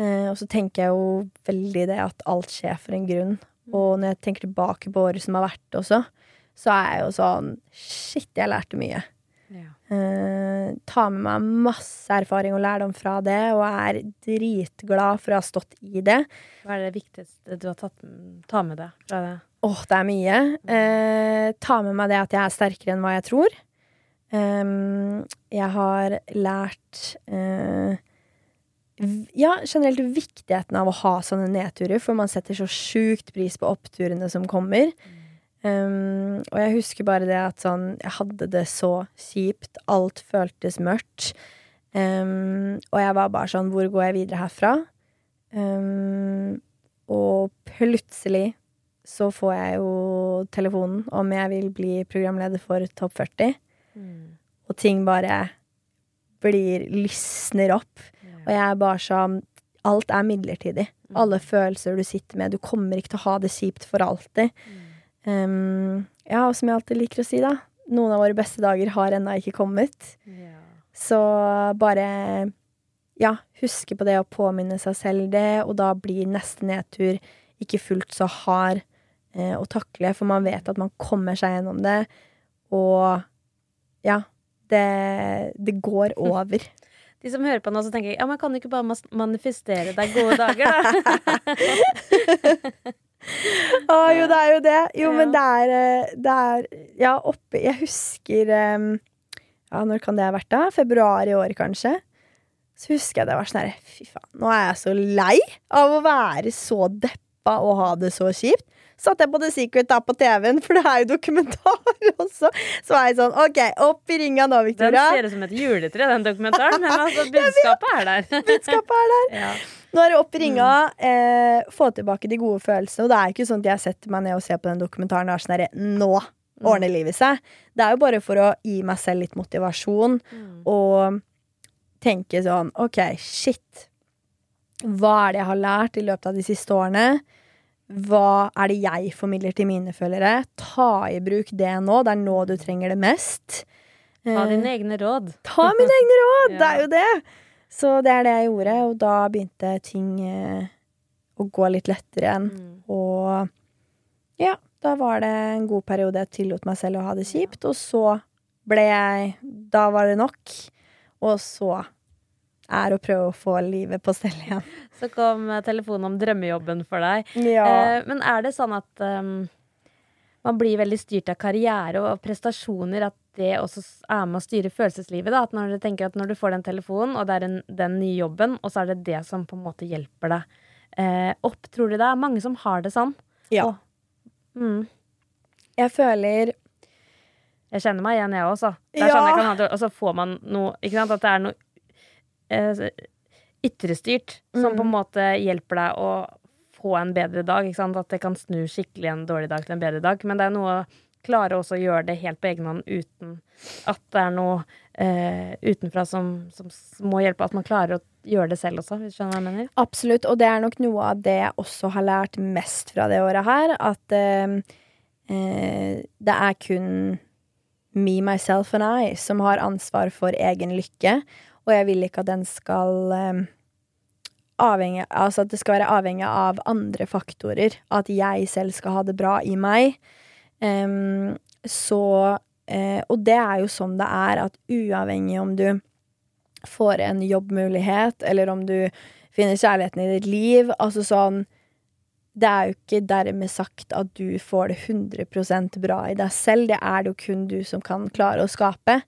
Eh, og så tenker jeg jo veldig det at alt skjer for en grunn. Og når jeg tenker tilbake på året som har vært også, så er jeg jo sånn Shit, jeg lærte mye. Ja. Eh, tar med meg masse erfaring og lærdom fra det, og er dritglad for å ha stått i det. Hva er det viktigste du har tatt ta med deg fra det? Åh, det er mye. Eh, ta med meg det at jeg er sterkere enn hva jeg tror. Ehm, jeg har lært eh, v- Ja, generelt viktigheten av å ha sånne nedturer, for man setter så sjukt pris på oppturene som kommer. Um, og jeg husker bare det at sånn Jeg hadde det så kjipt. Alt føltes mørkt. Um, og jeg var bare sånn Hvor går jeg videre herfra? Um, og plutselig så får jeg jo telefonen om jeg vil bli programleder for Topp 40. Og ting bare blir lysner opp. Og jeg er bare sånn Alt er midlertidig. Alle følelser du sitter med. Du kommer ikke til å ha det kjipt for alltid. Um, ja, og som jeg alltid liker å si, da. Noen av våre beste dager har ennå ikke kommet. Så bare ja, huske på det å påminne seg selv det, og da blir neste nedtur ikke fullt så hard eh, å takle, for man vet at man kommer seg gjennom det, og ja, det, det går over. De som hører på nå, så tenker jeg ja, men kan du ikke bare manifestere deg gode dager, da? Å, jo, det er jo det. Jo, Ja. men det er, eh, det er Ja, oppe Jeg husker eh, Ja, når kan det ha vært, da? Februar i år, kanskje? Så husker jeg det var sånn herre Fy faen, nå er jeg så lei av å være så deppa og ha det så kjipt. Satt jeg på The Secret da på TV-en, for det er jo dokumentar også. Så var jeg sånn OK, opp i ringa nå, Den Victoria. ser ut som et juletre, den dokumentaren, men altså, budskapet er der. Budskapet er der. Ja. Nå er det opp i ringa. Eh, få tilbake de gode følelsene. Og det er ikke sånn at jeg setter meg ned og ser på den dokumentaren og er sånn herre Nå ordner livet seg. Det er jo bare for å gi meg selv litt motivasjon og tenke sånn OK, shit. Hva er det jeg har lært i løpet av de siste årene? Hva er det jeg formidler til mine følgere? Ta i bruk det nå. Det er nå du trenger det mest. Ta Eh, dine egne råd. Ta mine egne råd! Det er jo det. Så det er det jeg gjorde, og da begynte ting eh, å gå litt lettere igjen. Mm. Og ja, da var det en god periode jeg tillot meg selv å ha det kjipt, og så ble jeg Da var det nok. Og så er å prøve å få livet på stell igjen. Så kom eh, telefonen om drømmejobben for deg. Ja. Eh, men er det sånn at um, man blir veldig styrt av karriere og prestasjoner, at det også er med å styre følelseslivet? Da? At når du tenker at når du får den telefonen, og det er en, den nye jobben, og så er det det som på en måte hjelper deg eh, opp, tror du det er mange som har det sånn? ja. Og, Mm. Jeg føler Jeg kjenner meg igjen, jeg også. Det er Ja. sånn jeg kan ha og så får man noe Ikke sant? At det er noe eh, ytrestyrt som Mm. på en måte hjelper deg å få en bedre dag. At det kan snu skikkelig en dårlig dag til en bedre dag. Men det er noe å klare også å gjøre det helt på egen hånd uten at det er noe eh, utenfra som, som må hjelpe. At man klarer å gjøre det selv også, hvis du skjønner hva jeg mener. Absolutt, og det er nok noe av det jeg også har lært mest fra det året her. At eh, eh, det er kun me, myself and I som har ansvar for egen lykke. Og jeg vil ikke at den skal eh, avhengig, altså at det skal være avhengig av andre faktorer. At jeg selv skal ha det bra i meg. Um, så eh, Og det er jo sånn det er, at uavhengig om du får en jobbmulighet, eller om du finner kjærligheten i ditt liv, altså sånn Det er jo ikke dermed sagt at du får det 100% bra i deg selv. Det er det jo kun du som kan klare å skape.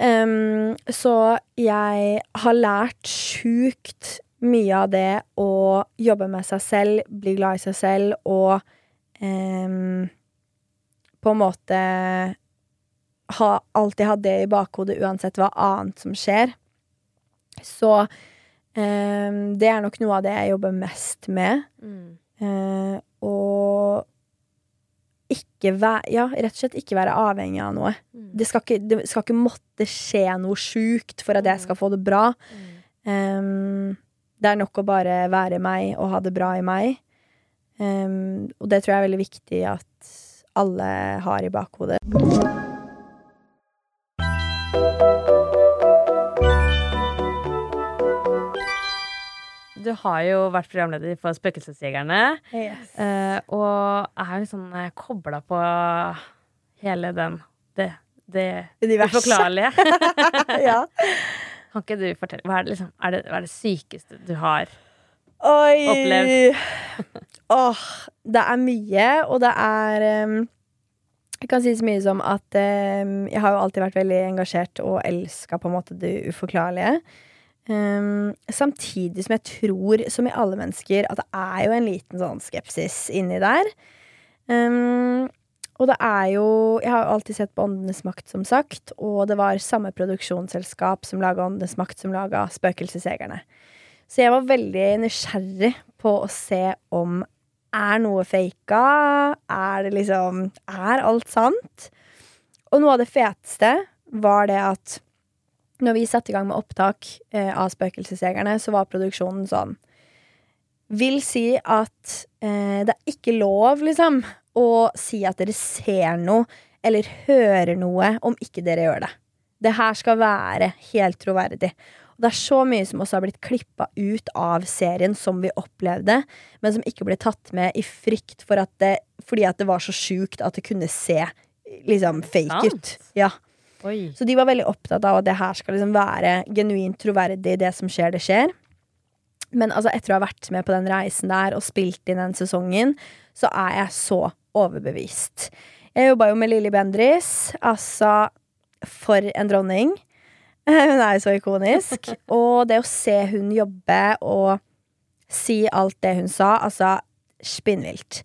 Em, så jeg har lært sjukt mye av det å jobbe med seg selv, bli glad i seg selv og um, på en måte ha, alltid ha det i bakhodet uansett hva annet som skjer. Så um, det er nok noe av det jeg jobber mest med. Mm. Uh, og ikke være Ja, rett og slett ikke være avhengig av noe. Mm. Det skal ikke, det skal ikke måtte skje noe sjukt for at jeg skal få det bra. Mm. Um, det er nok å bare være meg og ha det bra i meg. Um, og det tror jeg er veldig viktig at alle har i bakhodet. Du har jo vært programleder for Spøkelsesjegerne. Yes. og er jo liksom eh, kobla på hele den det, det Universet. uforklarlige. ja. Kan ikke du fortelle hva er det, liksom, er det, er det sykeste du har Oi! Opplevd. Åh, det er mye, og det er um, Jeg kan si så mye som at em, jeg har jo alltid vært veldig engasjert og elska på en måte det uforklarlige. Em, samtidig som jeg tror, som i alle mennesker, at det er jo en liten sånn skepsis inni der. Um, og det er jo Jeg har jo alltid sett på Åndenes makt, som sagt, og det var samme produksjonsselskap som laga Åndenes makt, som laga Spøkelsesjegerne. Så jeg var veldig nysgjerrig på å se om er noe faka? Er det liksom Er alt sant? Og noe av det feteste var det at når vi satte i gang med opptak eh, av Spøkelsesjegerne, så var produksjonen sånn Vil si at eh, det er ikke lov, liksom, å si at dere ser noe eller hører noe om ikke dere gjør det. Det her skal være helt troverdig. Og det er så mye som også har blitt klippa ut av serien som vi opplevde, men som ikke ble tatt med i frykt for at det, fordi at det var så sjukt at det kunne se liksom fake ut. Ja. Oi. Så de var veldig opptatt av at det her skal liksom være genuint troverdig. Det som skjer, det skjer. Men altså, etter å ha vært med på den reisen der og spilt inn den sesongen, så er jeg så overbevist. Jeg jobba jo med Lilly Bendriss. Altså, for en dronning. Hun er jo så ikonisk. Og det å se hun jobbe og si alt det hun sa, altså spinnvilt.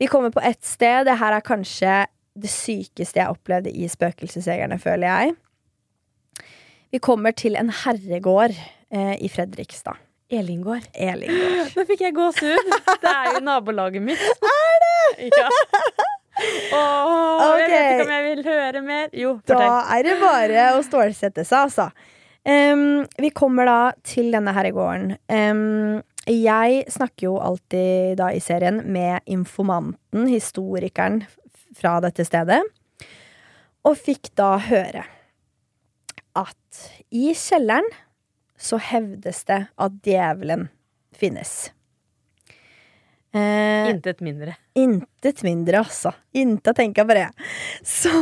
Vi kommer på ett sted. Det her er kanskje det sykeste jeg opplevde i Spøkelsesjegerne, føler jeg. Vi kommer til en herregård eh, i Fredrikstad. Elingård. Elingård. Nå fikk jeg gåsehud. Det er jo nabolaget mitt. Er det? Ja. Åh, jeg vet ikke om jeg vil høre mer. Jo, Da er det bare å stålsette seg, altså. Um, vi kommer da til denne herregården. Um, jeg snakker jo alltid da i serien med informanten, historikeren fra dette stedet, og fikk da høre at i kjelleren så hevdes det at djevelen finnes. Eh, Intet mindre. Intet mindre, altså. Intet å tenke på det. Så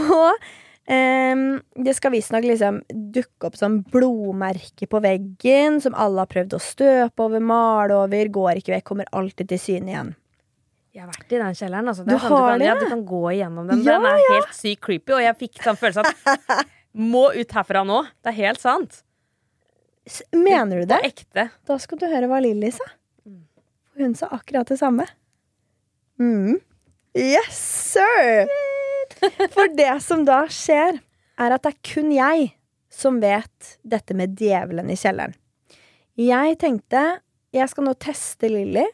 eh, det skal visstnok liksom dukke opp som blodmerke på veggen, som alle har prøvd å støpe over, male over, går ikke vekk, kommer alltid til syne igjen. Jeg har vært i den kjelleren. Altså. Det Du sånn har kan? Ja, du kan gå igjennom den. Ja, den er helt sykt creepy, og jeg fikk sånn følelse at må ut herfra nå. Det er helt sant. Mener du det? På ekte. Da skal du høre hva Lilly sa. Hun sa akkurat det samme. Mm. Yes, sir! For det som da skjer, er at det er kun jeg som vet dette med djevelen i kjelleren. Jeg tenkte jeg skal nå teste Lilly.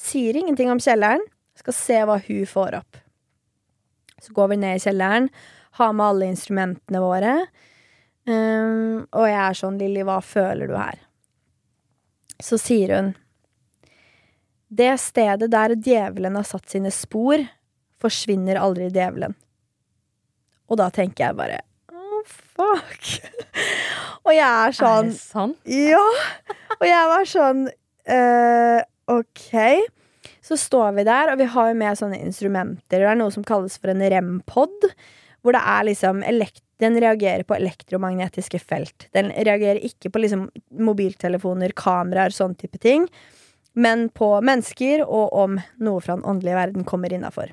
Sier ingenting om kjelleren. Skal se hva hun får opp. Så går vi ned i kjelleren, har med alle instrumentene våre. Um, og jeg er sånn, Lilly, hva føler du her? Så sier hun Det stedet der djevelen har satt sine spor, forsvinner aldri djevelen. Og da tenker jeg bare oh, fuck. og jeg er sånn Er sånn det sant? Ja! Og jeg var sånn eh, ok. Så står vi der, og vi har jo med sånne instrumenter. Det er noe som kalles for en rem-pod. Hvor det er liksom elekt Den reagerer på elektromagnetiske felt. Den reagerer ikke på liksom mobiltelefoner, kameraer, sånn type ting. Men på mennesker, og om noe fra den åndelige verden kommer innafor.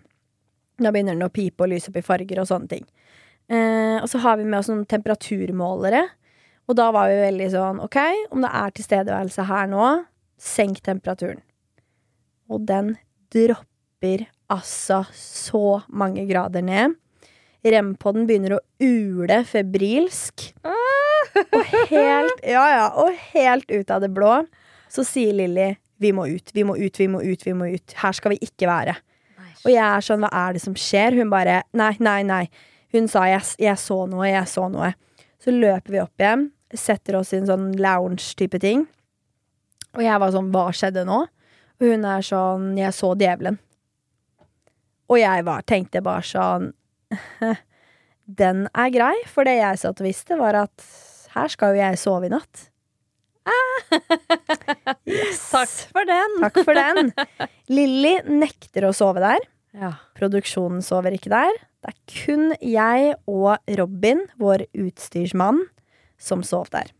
Da begynner den å pipe og lyse opp i farger og sånne ting. Eh, og så har vi med oss noen temperaturmålere. Og da var vi veldig sånn OK, om det er tilstedeværelse her nå, senk temperaturen. Og den dropper altså så mange grader ned. Rem-podden begynner å ule febrilsk. Og helt, ja, ja, og helt ut av det blå så sier Lilly vi må ut, vi må ut, vi må ut, vi må ut. Her skal vi ikke være. Og jeg er sånn, hva er det som skjer? Hun bare, nei, nei, nei. Hun sa jeg, jeg så noe, jeg så noe. Så løper vi opp igjen, setter oss i en sånn lounge-type ting. Og jeg var sånn, hva skjedde nå? Og hun er sånn, jeg så djevelen. Og jeg var, tenkte bare sånn Den er grei, for det jeg satt og visste, var at her skal jo jeg sove i natt. Yes. Takk for den. Takk for den. Lilly nekter å sove der. Ja. Produksjonen sover ikke der. Det er kun jeg og Robin, vår utstyrsmann, som sov der.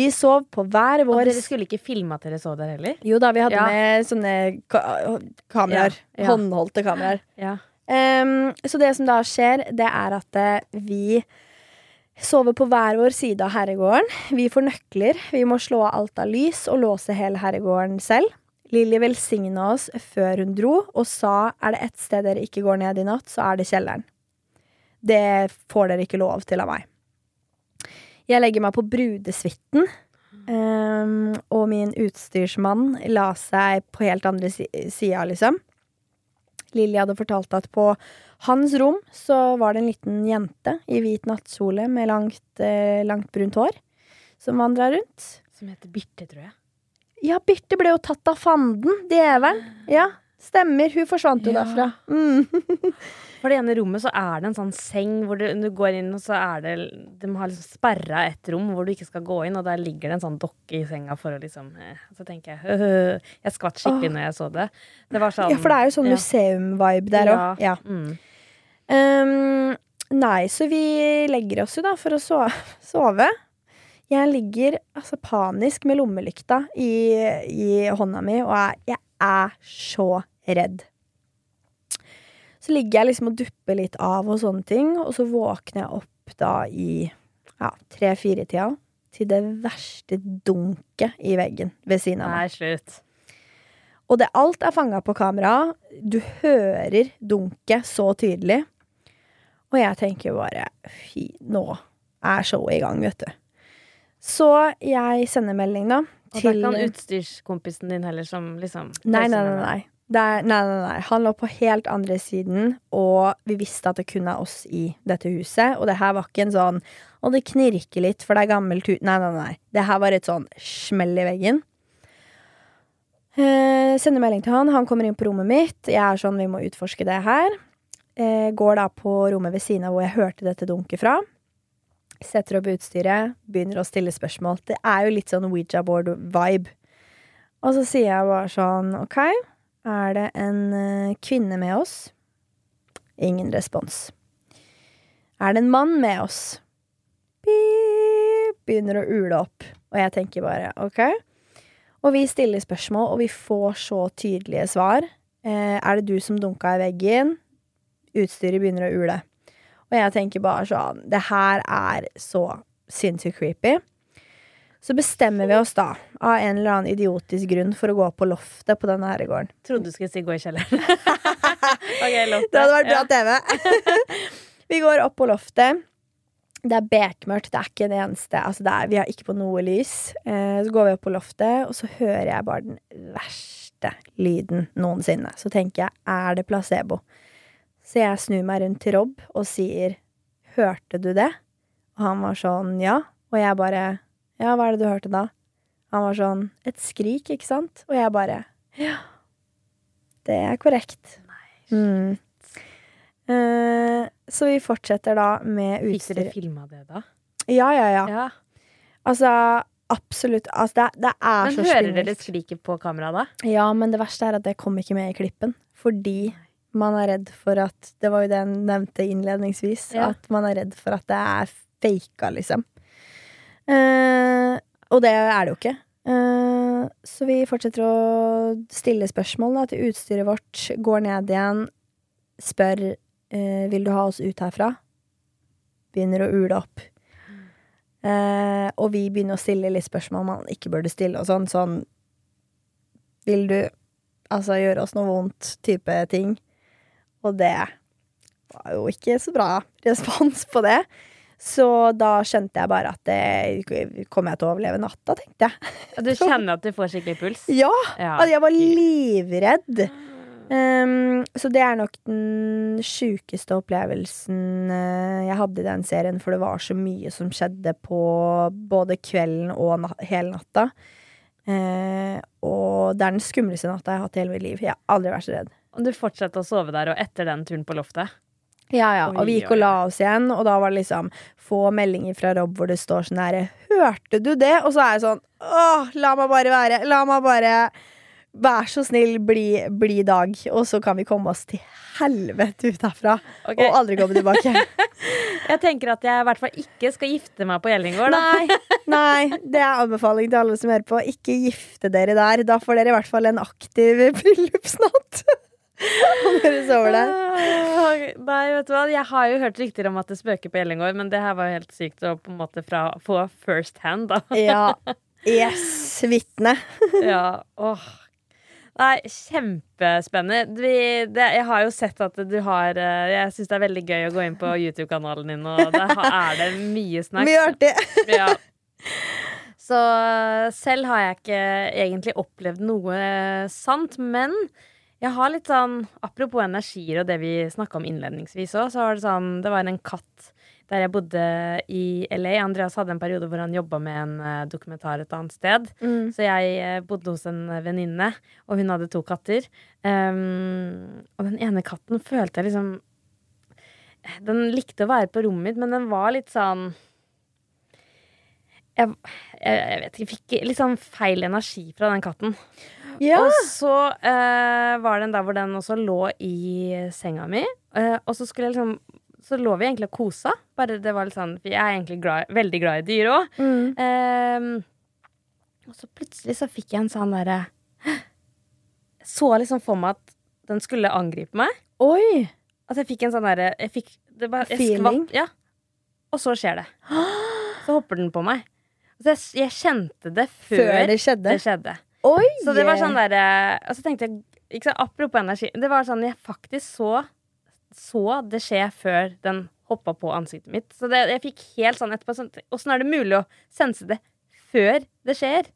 Vi sov på hver Og vår dere skulle ikke filme at dere sov der heller? Jo da, vi hadde Ja. med sånne ka kameraer. Ja, ja. Håndholdte kameraer. Ja. Ehm, så det som da skjer, det er at eh, vi sover på hver vår side av herregården. Vi får nøkler. Vi må slå av alt av lys og låse hele herregården selv. Lilly velsigna oss før hun dro og sa er det ett sted dere ikke går ned i natt, så er det kjelleren. Det får dere ikke lov til av meg. Jeg legger meg på brudesuiten. Um, og min utstyrsmann la seg på helt andre si sida, liksom. Lilly hadde fortalt at på hans rom så var det en liten jente i hvit nattkjole med langt, eh, langt brunt hår som vandra rundt. Som heter Birte, tror jeg. Ja, Birte ble jo tatt av fanden, djevelen. Ja, stemmer. Hun forsvant jo Ja. derfra. Mm. For det ene rommet så er det en sånn seng hvor du, du går inn, og så er det De har liksom sperra et rom hvor du ikke skal gå inn, og der ligger det en sånn dokke i senga for å liksom eh, Så tenker jeg «Øh, Jeg skvatt skikkelig når jeg så det. Det var sånn Ja, for det er jo sånn ja. museum-vibe der òg. Ja. Mm. Um, nei, så vi legger oss jo da for å so sove. Jeg ligger altså panisk med lommelykta i, i hånda mi, og jeg, jeg er så redd. Så ligger jeg liksom og dupper litt av og sånne ting, og så våkner jeg opp da i ja, tre-fire-tida til det verste dunket i veggen ved siden av meg. Nei, slutt. Og det, alt er fanga på kamera. Du hører dunket så tydelig. Og jeg tenker bare fy, nå er showet i gang, vet du. Så jeg sender melding, da. Og det er ikke han utstyrskompisen din heller som liksom Nei, nei, nei. nei. Det er, nei, nei, nei. Han lå på helt andre siden, og vi visste at det kun er oss i dette huset. Og det her var ikke en sånn Og det knirker litt, for det er gammelt hus Nei, nei, nei. Det her var et sånn smell i veggen. Eh, sender melding til han. Han kommer inn på rommet mitt. Jeg er sånn, vi må utforske det her. Eh, går da på rommet ved siden av hvor jeg hørte dette dunket fra. Setter opp utstyret, begynner å stille spørsmål. Det er jo litt sånn Ouija board-vibe. Og så sier jeg bare sånn, OK, er det en eh, kvinne med oss? Ingen respons. Er det en mann med oss? Beep, begynner å ule opp. Og jeg tenker bare OK. Og vi stiller spørsmål, og vi får så tydelige svar. Eh, er det du som dunka i veggen? Utstyret begynner å ule. Og jeg tenker bare sånn Det her er så sinnssykt creepy. Så bestemmer vi oss da, av en eller annen idiotisk grunn, for å gå på loftet på denne herregården. Trodde du skulle si gå i kjelleren. okay, loftet. Det hadde vært bra TV. vi går opp på loftet. Det er bekmørkt, det er ikke det eneste altså det er, Vi har ikke på noe lys. Eh, så går vi opp på loftet, og så hører jeg bare den verste lyden noensinne. Så tenker jeg, er det placebo? Så jeg snur meg rundt til Rob og sier, hørte du det? Og han var sånn, ja. Og jeg bare, ja, hva er det du hørte da? Han var sånn, et skrik, ikke sant? Og jeg bare, ja. Det er korrekt. Mm. Eh, så vi fortsetter da med Fikk dere utstyr. filma det, da? Ja, ja, ja. Ja. Altså, absolutt altså det, det er Men så hører dere spinnvilt. skriket på kamera da? Ja, men det verste er at det kom ikke med i klippen. Fordi man er redd for at Det var jo det jeg nevnte innledningsvis. Ja. At man er redd for at det er faka, liksom. Eh, og det er det jo ikke. Eh, så vi fortsetter å stille spørsmål da, til utstyret vårt. Går ned igjen. Spør eh, vil du ha oss ut herfra. Begynner å ule opp. Eh, og vi begynner å stille litt spørsmål man ikke burde stille og sånn. Sånn Vil du altså gjøre oss noe vondt? Type ting. Og det var jo ikke så bra respons på det. Så da skjønte jeg bare at det kommer jeg til å overleve natta, tenkte jeg. Du kjenner at du får skikkelig puls? Ja! Ja. Altså, jeg var livredd. Um, så det er nok den sjukeste opplevelsen eh, jeg hadde i den serien, for det var så mye som skjedde på både kvelden og na hele natta. Uh, og det er den skumleste natta jeg har hatt i hele mitt liv. Jeg har aldri vært så redd. Og du fortsatte å sove der, og etter den turen på loftet? Ja, ja, og vi gikk og la oss igjen, og da var det liksom få meldinger fra Rob hvor det står sånn herre Hørte du det? Og så er jeg sånn Åh, la meg bare være. La meg bare Vær så snill, bli, bli dag, og så kan vi komme oss til helvete ut herfra. Okay. Og aldri komme tilbake. Jeg tenker at jeg i hvert fall ikke skal gifte meg på Gjellingård. nei, nei, det er anbefaling til alle som hører på. Ikke gifte dere der. Da får dere i hvert fall en aktiv bryllupsnatt. Om dere sover der. Ah, Nei, vet du hva? Jeg har jo hørt rykter om at det spøker på Ellingård, men det her var jo helt sykt å på en måte fra, få first hand, da. Ja. Yes, vitne. Ja, åh. Nei, kjempespennende. Vi, det, jeg har jo sett at du har eh, Jeg syns det er veldig gøy å gå inn på YouTube-kanalen din, og der er det mye snacks. Mye artig. Ja. Så eh, selv har jeg ikke egentlig opplevd noe sant, men jeg har litt sånn Apropos energier og det vi snakka om innledningsvis òg, så var det sånn Det var en katt der jeg bodde i LA. Andreas hadde en periode hvor han jobba med en eh, dokumentar et annet sted. Mm. Så jeg eh, bodde hos en venninne, og hun hadde to katter. Um, og den ene katten følte jeg liksom Den likte å være på rommet mitt, men den var litt sånn jeg, jeg, jeg vet ikke, jeg fikk litt sånn feil energi fra den katten. Ja. Og så eh, var det en dag hvor den også lå i senga mi, eh, og så skulle jeg liksom så lå vi egentlig og kosa. Bare det var litt sånn, Jeg er egentlig glad, veldig glad i dyr òg. Mm. Ehm, og så plutselig så fikk jeg en sånn derre så liksom for meg at den skulle angripe meg. Oi! At jeg fikk en sånn derre jeg fikk, det bare- jeg Feeling? skvatt- Ja. Og så skjer det. Så hopper den på meg. Så jeg, jeg kjente det før, Før det skjedde. det skjedde. Oi! Så det var sånn derre Og så tenkte jeg sant, Apropos energi. Det var sånn jeg faktisk så Så det skje før den hoppa på ansiktet mitt. Så det, jeg fikk helt sånn etterpå sånn, Åssen er det mulig å sense det før det skjer?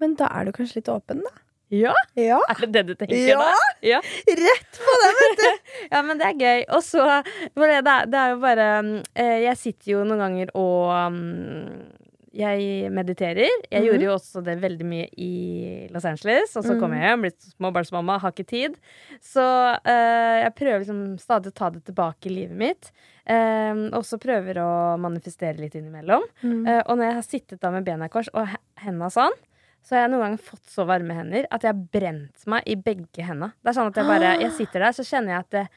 Men da er du kanskje litt åpen, da. Ja, Ja. Er det det du tenker Ja. da? Ja. Rett på det, vet du! ja, men det er gøy. Og så det, det, er- jo bare eh, Jeg sitter jo noen ganger og mm, jeg mediterer. Jeg Mhm. gjorde jo også det veldig mye i Los Angeles. Og så kom Mhm. jeg hjem, blitt småbarnsmamma, har ikke tid. Så uh, jeg prøver liksom stadig å ta det tilbake i livet mitt. Eh, og så prøver å manifestere litt innimellom. Mm. Uh, og når jeg har sittet da med bena i kors og he- henda sånn, så har jeg noen ganger fått så varme hender at jeg har brent meg i begge henda. Det er sånn at jeg bare Jeg sitter der, så kjenner jeg at det,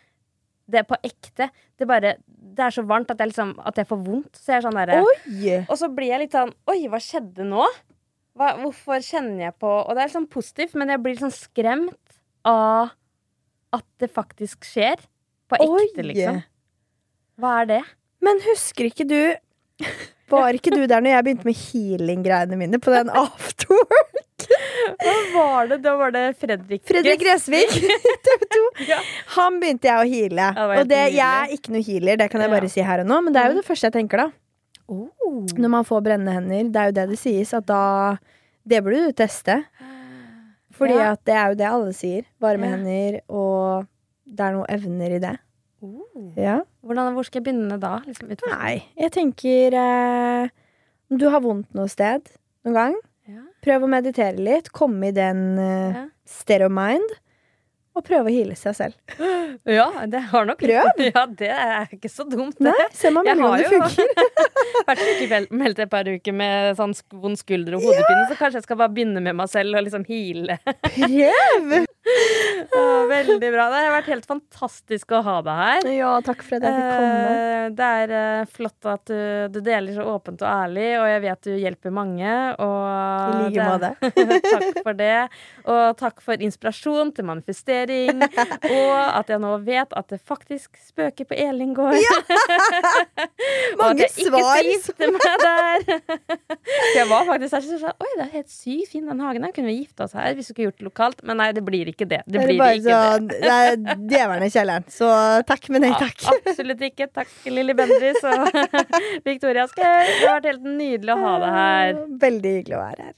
det er på ekte. Det, bare, det er så varmt at jeg, liksom, at jeg får vondt. Så jeg er sånn derre! Og så blir jeg litt sånn Oi, hva skjedde nå? Hva, hvorfor kjenner jeg på Og det er sånn positivt, men jeg blir liksom skremt av at det faktisk skjer. På ekte, Oi. liksom. Hva er det? Men husker ikke du Var ikke du der når jeg begynte med healing-greiene mine på den afterwork? Hva var det? Da var det Fredrik Fredrik Gressvik, TV 2. Han begynte jeg å heale. Og det, jeg er ikke noe healer, det kan jeg bare si her og nå, men det er jo det første jeg tenker, da. Oh. Når man får brennende hender, det er jo det det sies, at da Det burde du teste. Fordi Ja. at det er jo det alle sier. Varme Ja. hender, og det er noen evner i det. Oh. Ja. Hvordan, hvor skal jeg begynne da? Liksom. Nei, jeg tenker eh, Om du har vondt noe sted noen gang, Ja. prøv å meditere litt. Komme i den eh, Ja. state of mind. Og prøve å heale seg selv. ja, det har nok Prøv. Ja, det er ikke så dumt. Nei, Det. ser man Jeg veldig om har jo- funker. Vært sykemeldt et par uker med sånn vond skulder og hodepine, så kanskje jeg skal bare begynne med meg selv og liksom heale. Prøv! oh, veldig bra. Det har vært helt fantastisk å ha deg her. Ja, takk for at jeg fikk komme. Eh, Det er eh, flott at du, du deler så åpent og ærlig, og jeg vet du hjelper mange. Og I like måte. takk for det. Og takk for inspirasjon til manifestering. og at jeg nå vet at det faktisk spøker på Elin gård. Ja! Mange svar. Gifte meg der. Jeg var faktisk der så sa Oi, det er helt sykt fin den hagen her. Kunne vi gifte oss her hvis vi skulle gjort det lokalt? Men nei, det blir ikke det. Det Det blir bare ikke det. det er djevelen i kjelleren. Så takk, men nei takk. Ja, absolutt ikke. Takk, Lilly Bendriss og Victoria Skau. Det har vært helt nydelig å ha deg her. Veldig hyggelig å være her.